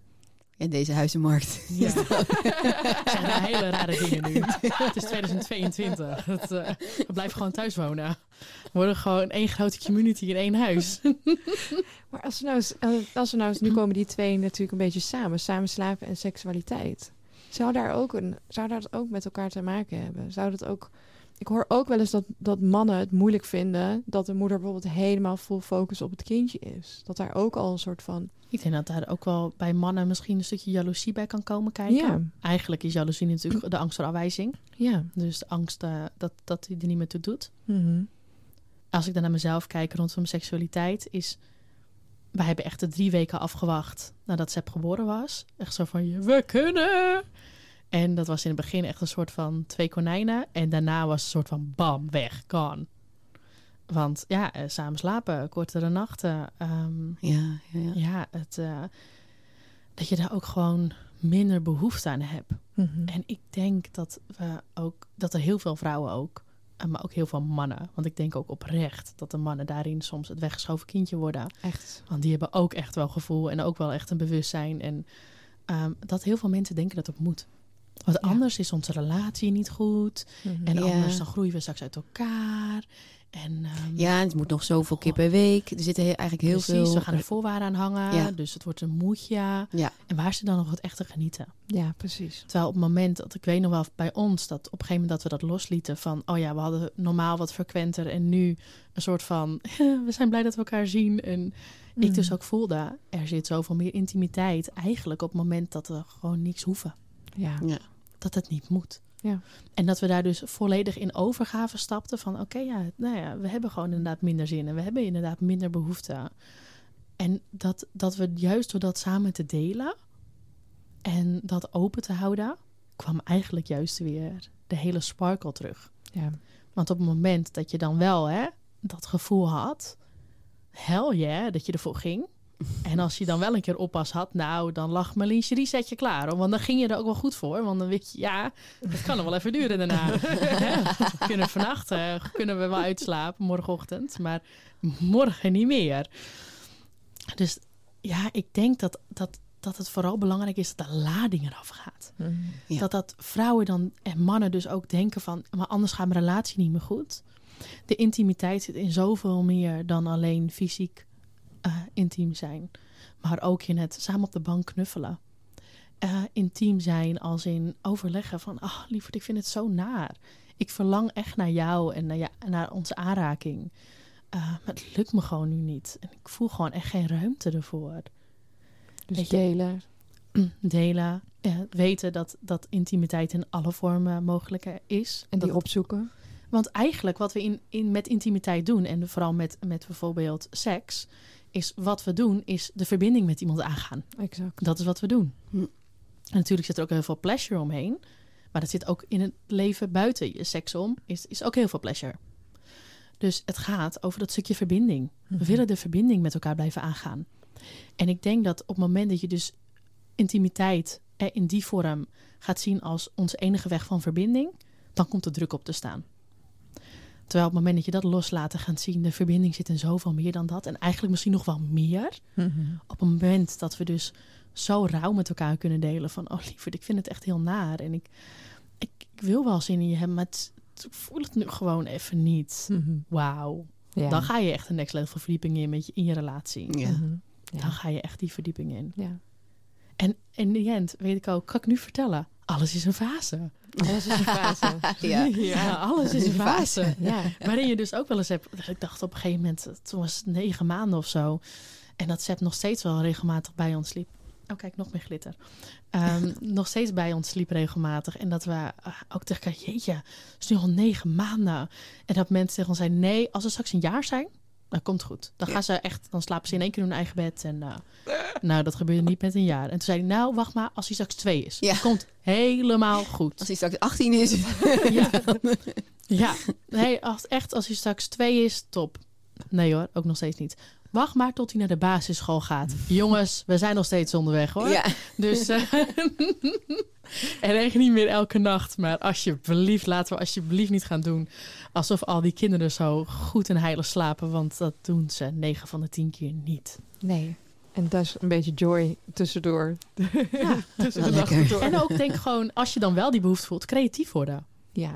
In deze huizenmarkt. Ja. Het [LAUGHS] zijn hele rare dingen nu. [LAUGHS] Het is 2022. Het, eh, we blijven gewoon thuis wonen. We worden gewoon één grote community in één huis. [LAUGHS] Maar als we, nou eens, eh, als we nou eens, nu komen die twee natuurlijk een beetje samen. Samen slapen en seksualiteit. Zou daar ook een, zou dat ook met elkaar te maken hebben? Zou dat ook... Ik hoor ook wel eens dat, dat mannen het moeilijk vinden dat de moeder bijvoorbeeld helemaal full focus op het kindje is. Dat daar ook al een soort van... Ik denk dat daar ook wel bij mannen misschien een stukje jaloezie bij kan komen kijken. Ja, Eigenlijk is jaloezie natuurlijk de angst voor afwijzing. ja. Dus de angst eh, dat, dat hij er niet meer toe doet. Mhm. Als ik dan naar mezelf kijk rondom seksualiteit, is... Wij hebben echt de drie weken afgewacht nadat Seb geboren was. Echt zo van, je, we kunnen! En dat was in het begin echt een soort van twee konijnen. En daarna was het een soort van bam, weg, gone. Want ja, eh, samen slapen, kortere nachten. ehm, Ja, ja, ja. ja, het, eh, dat je daar ook gewoon minder behoefte aan heb. Mhm. En ik denk dat we ook dat er heel veel vrouwen ook, eh, maar ook heel veel mannen. Want ik denk ook oprecht dat de mannen daarin soms het weggeschoven kindje worden. Echt. Want die hebben ook echt wel gevoel en ook wel echt een bewustzijn. En ehm, dat heel veel mensen denken dat het moet. Want Ja. anders is onze relatie niet goed. Mhm. En Ja. anders dan groeien we straks uit elkaar. En ehm, Ja, en het moet nog zoveel keer per week. Er zitten he- eigenlijk heel precies, veel... we gaan er voorwaarden aan hangen. Ja. Dus het wordt een moedje. Ja. En waar ze dan nog het echte genieten? Ja, precies. Terwijl op het moment dat ik weet nog wel bij ons dat op een gegeven moment dat we dat loslieten van oh ja, we hadden normaal wat frequenter en nu een soort van [LAUGHS] we zijn blij dat we elkaar zien. En ik dus Mhm. ook voelde, er zit zoveel meer intimiteit eigenlijk op het moment dat we gewoon niks hoeven. Ja. Ja. Dat het niet moet. Ja. En dat we daar dus volledig in overgave stapten van oké, ja, nou ja, we hebben gewoon inderdaad minder zin en we hebben inderdaad minder behoefte. En dat, dat we juist door dat samen te delen en dat open te houden, kwam eigenlijk juist weer de hele sparkle terug. Ja. Want op het moment dat je dan wel hè, dat gevoel had, hel je dat je ervoor ging. En als je dan wel een keer oppas had, nou, dan lag mijn lingerie setje klaar. hoor. Want dan ging je er ook wel goed voor. Want dan weet je, ja, het kan nog wel even duren daarna. [LAUGHS] We kunnen vannacht eh, kunnen we wel uitslapen, morgenochtend. Maar morgen niet meer. Dus ja, ik denk dat, dat, dat het vooral belangrijk is dat de lading eraf gaat. Mhm. Ja. Dat dat vrouwen dan en mannen dus ook denken van... maar anders gaat mijn relatie niet meer goed. De intimiteit zit in zoveel meer dan alleen fysiek eh, intiem zijn. Maar ook in het samen op de bank knuffelen. Eh, intiem zijn als in overleggen van... ah, lieverd, ik vind het zo naar. Ik verlang echt naar jou en naar, ja, naar onze aanraking. Eh, maar het lukt me gewoon nu niet. En ik voel gewoon echt geen ruimte ervoor Dus Weet je- delen. [CLEARS THROAT] delen. weten dat, dat intimiteit in alle vormen mogelijk is. En die Dat- opzoeken. Want eigenlijk wat we in, in, met intimiteit doen, en vooral met, met bijvoorbeeld seks, is wat we doen, is de verbinding met iemand aangaan. Exact. Dat is wat we doen. Hm. En natuurlijk zit er ook heel veel pleasure omheen. Maar dat zit ook in het leven buiten je seks om, is, is ook heel veel pleasure. Dus het gaat over dat stukje verbinding. We Mhm. willen de verbinding met elkaar blijven aangaan. En ik denk dat op het moment dat je dus intimiteit eh, in die vorm gaat zien als onze enige weg van verbinding, dan komt er druk op te staan. Terwijl op het moment dat je dat loslaat en gaat zien, de verbinding zit in zoveel meer dan dat. En eigenlijk misschien nog wel meer. Mhm. Op het moment dat we dus zo rauw met elkaar kunnen delen van, oh lieverd, ik vind het echt heel naar. En ik, ik, ik wil wel zin in je hebben, maar het, ik voel het nu gewoon even niet. Mhm. Wauw. Ja. Dan ga je echt een next level verdieping in met je, in je relatie. Ja. Mhm. Ja. Dan ga je echt die verdieping in. ja. En in de end, weet ik ook, kan ik nu vertellen, alles is een fase. Alles is een fase. [LAUGHS] Ja. Ja, [LAUGHS] alles is een fase. Ja. [LAUGHS] Waarin je dus ook wel eens hebt, ik dacht op een gegeven moment, toen was het negen maanden of zo. En dat Seb nog steeds wel regelmatig bij ons liep. Oh kijk, nog meer glitter. Ehm, nog steeds bij ons liep regelmatig. En dat we eh, ook tegen elkaar, jeetje, het is nu al negen maanden. En dat mensen tegen ons zeiden, nee, als ze straks een jaar zijn, dan komt goed. Dan gaan ze echt, dan slapen ze in één keer in hun eigen bed. En eh, nou, dat gebeurde niet met een jaar. En toen zei hij, nou, wacht maar, als hij straks twee is. Ja. Het komt helemaal goed. Als hij straks 18 is. [LAUGHS] Ja, ja. Nee, als, echt als hij straks twee is, top. Nee hoor, ook nog steeds niet. Wacht maar tot hij naar de basisschool gaat. Jongens, we zijn nog steeds onderweg hoor. Ja. Dus eh, [LAUGHS] [LAUGHS] en echt niet meer elke nacht. Maar alsjeblieft, laten we alsjeblieft niet gaan doen alsof al die kinderen zo goed en heilig slapen. Want dat doen ze 9 van de 10 keer niet. Nee. En dat is een beetje joy tussendoor. Ja. [LAUGHS] Tussen Wel de nachten lekker. door. En ook denk gewoon, als je dan wel die behoefte voelt, creatief worden. Ja.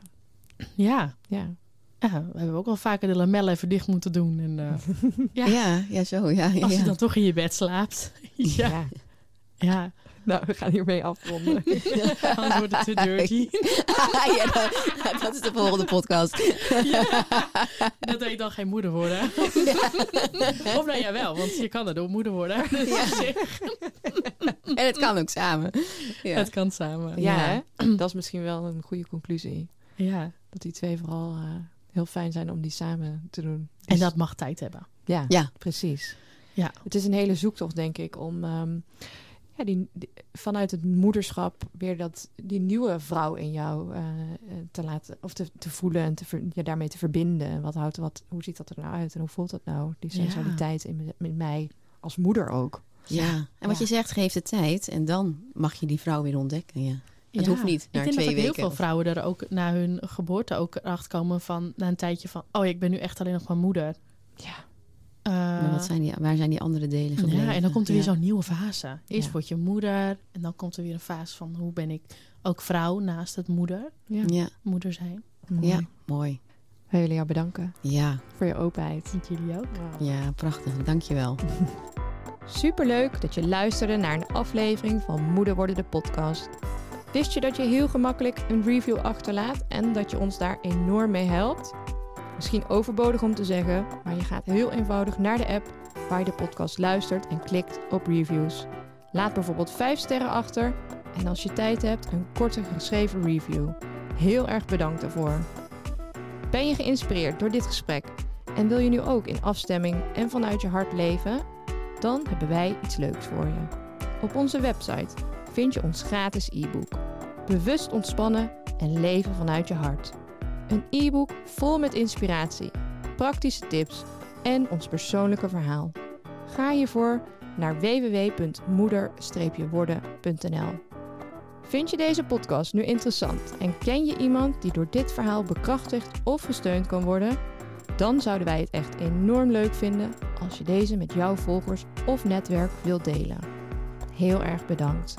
Ja. Ja. ja we hebben ook wel vaker de lamellen even dicht moeten doen. En, eh, [LAUGHS] Ja. Ja. ja, zo. Ja, ja, Als je ja. dan toch in je bed slaapt. ja. Ja. Ja. [LAUGHS] Nou, we gaan hiermee afronden. [LAUGHS] Anders wordt het te dirty. [LAUGHS] ja, dat, dat is de volgende podcast. Dat wil je dan geen moeder worden. Of nou ja, wel, want je kan er door moeder worden. Ja. En het kan ook samen. Ja. Het kan samen. Ja, Ja. dat is misschien wel een goede conclusie. Ja. Dat die twee vooral eh, heel fijn zijn om die samen te doen. En Dus- dat mag tijd hebben. Ja, Ja. precies. Ja. Het is een hele zoektocht, denk ik, om ehm, ja, die, die- vanuit het moederschap weer dat, die nieuwe vrouw in jou eh, eh, te laten, of te, te voelen en te ver- ja, daarmee te verbinden. Wat houdt, wat, hoe ziet dat er nou uit en hoe voelt dat nou? Die Ja. sensualiteit in, me- in mij als moeder ook. Ja, en wat Ja. je zegt, geeft de tijd en dan mag je die vrouw weer ontdekken. Ja. Het Ja, hoeft niet na ik denk twee dat weken. heel veel vrouwen er ook na hun geboorte ook erachter komen van na een tijdje van oh ik ben nu echt alleen nog maar moeder. Ja. Eh, Maar wat zijn die, waar zijn die andere delen gebleven? ja, en dan komt er weer Ja. zo'n nieuwe fase. Eerst Ja. word je moeder en dan komt er weer een fase van hoe ben ik ook vrouw naast het moeder, Ja. Ja, moeder zijn. Mooi. ja, mooi. We willen jou bedanken Ja, voor je openheid. Vind jullie ook? ja, prachtig. Dankjewel. [LAUGHS] Superleuk dat je luisterde naar een aflevering van Moeder Worden de podcast. Wist je dat je heel gemakkelijk een review achterlaat en dat je ons daar enorm mee helpt? Misschien overbodig om te zeggen, maar je gaat heel eenvoudig naar de app waar je de podcast luistert en klikt op reviews. Laat bijvoorbeeld 5 sterren achter en als je tijd hebt een korte geschreven review. Heel erg bedankt daarvoor. Ben je geïnspireerd door dit gesprek en wil je nu ook in afstemming en vanuit je hart leven? Dan hebben wij iets leuks voor je. Op onze website vind je ons gratis e-book. Bewust ontspannen en leven vanuit je hart. Een e-book vol met inspiratie, praktische tips en ons persoonlijke verhaal. Ga hiervoor naar www.moeder-worden.nl. Vind je deze podcast nu interessant en ken je iemand die door dit verhaal bekrachtigd of gesteund kan worden? Dan zouden wij het echt enorm leuk vinden als je deze met jouw volgers of netwerk wilt delen. Heel erg bedankt.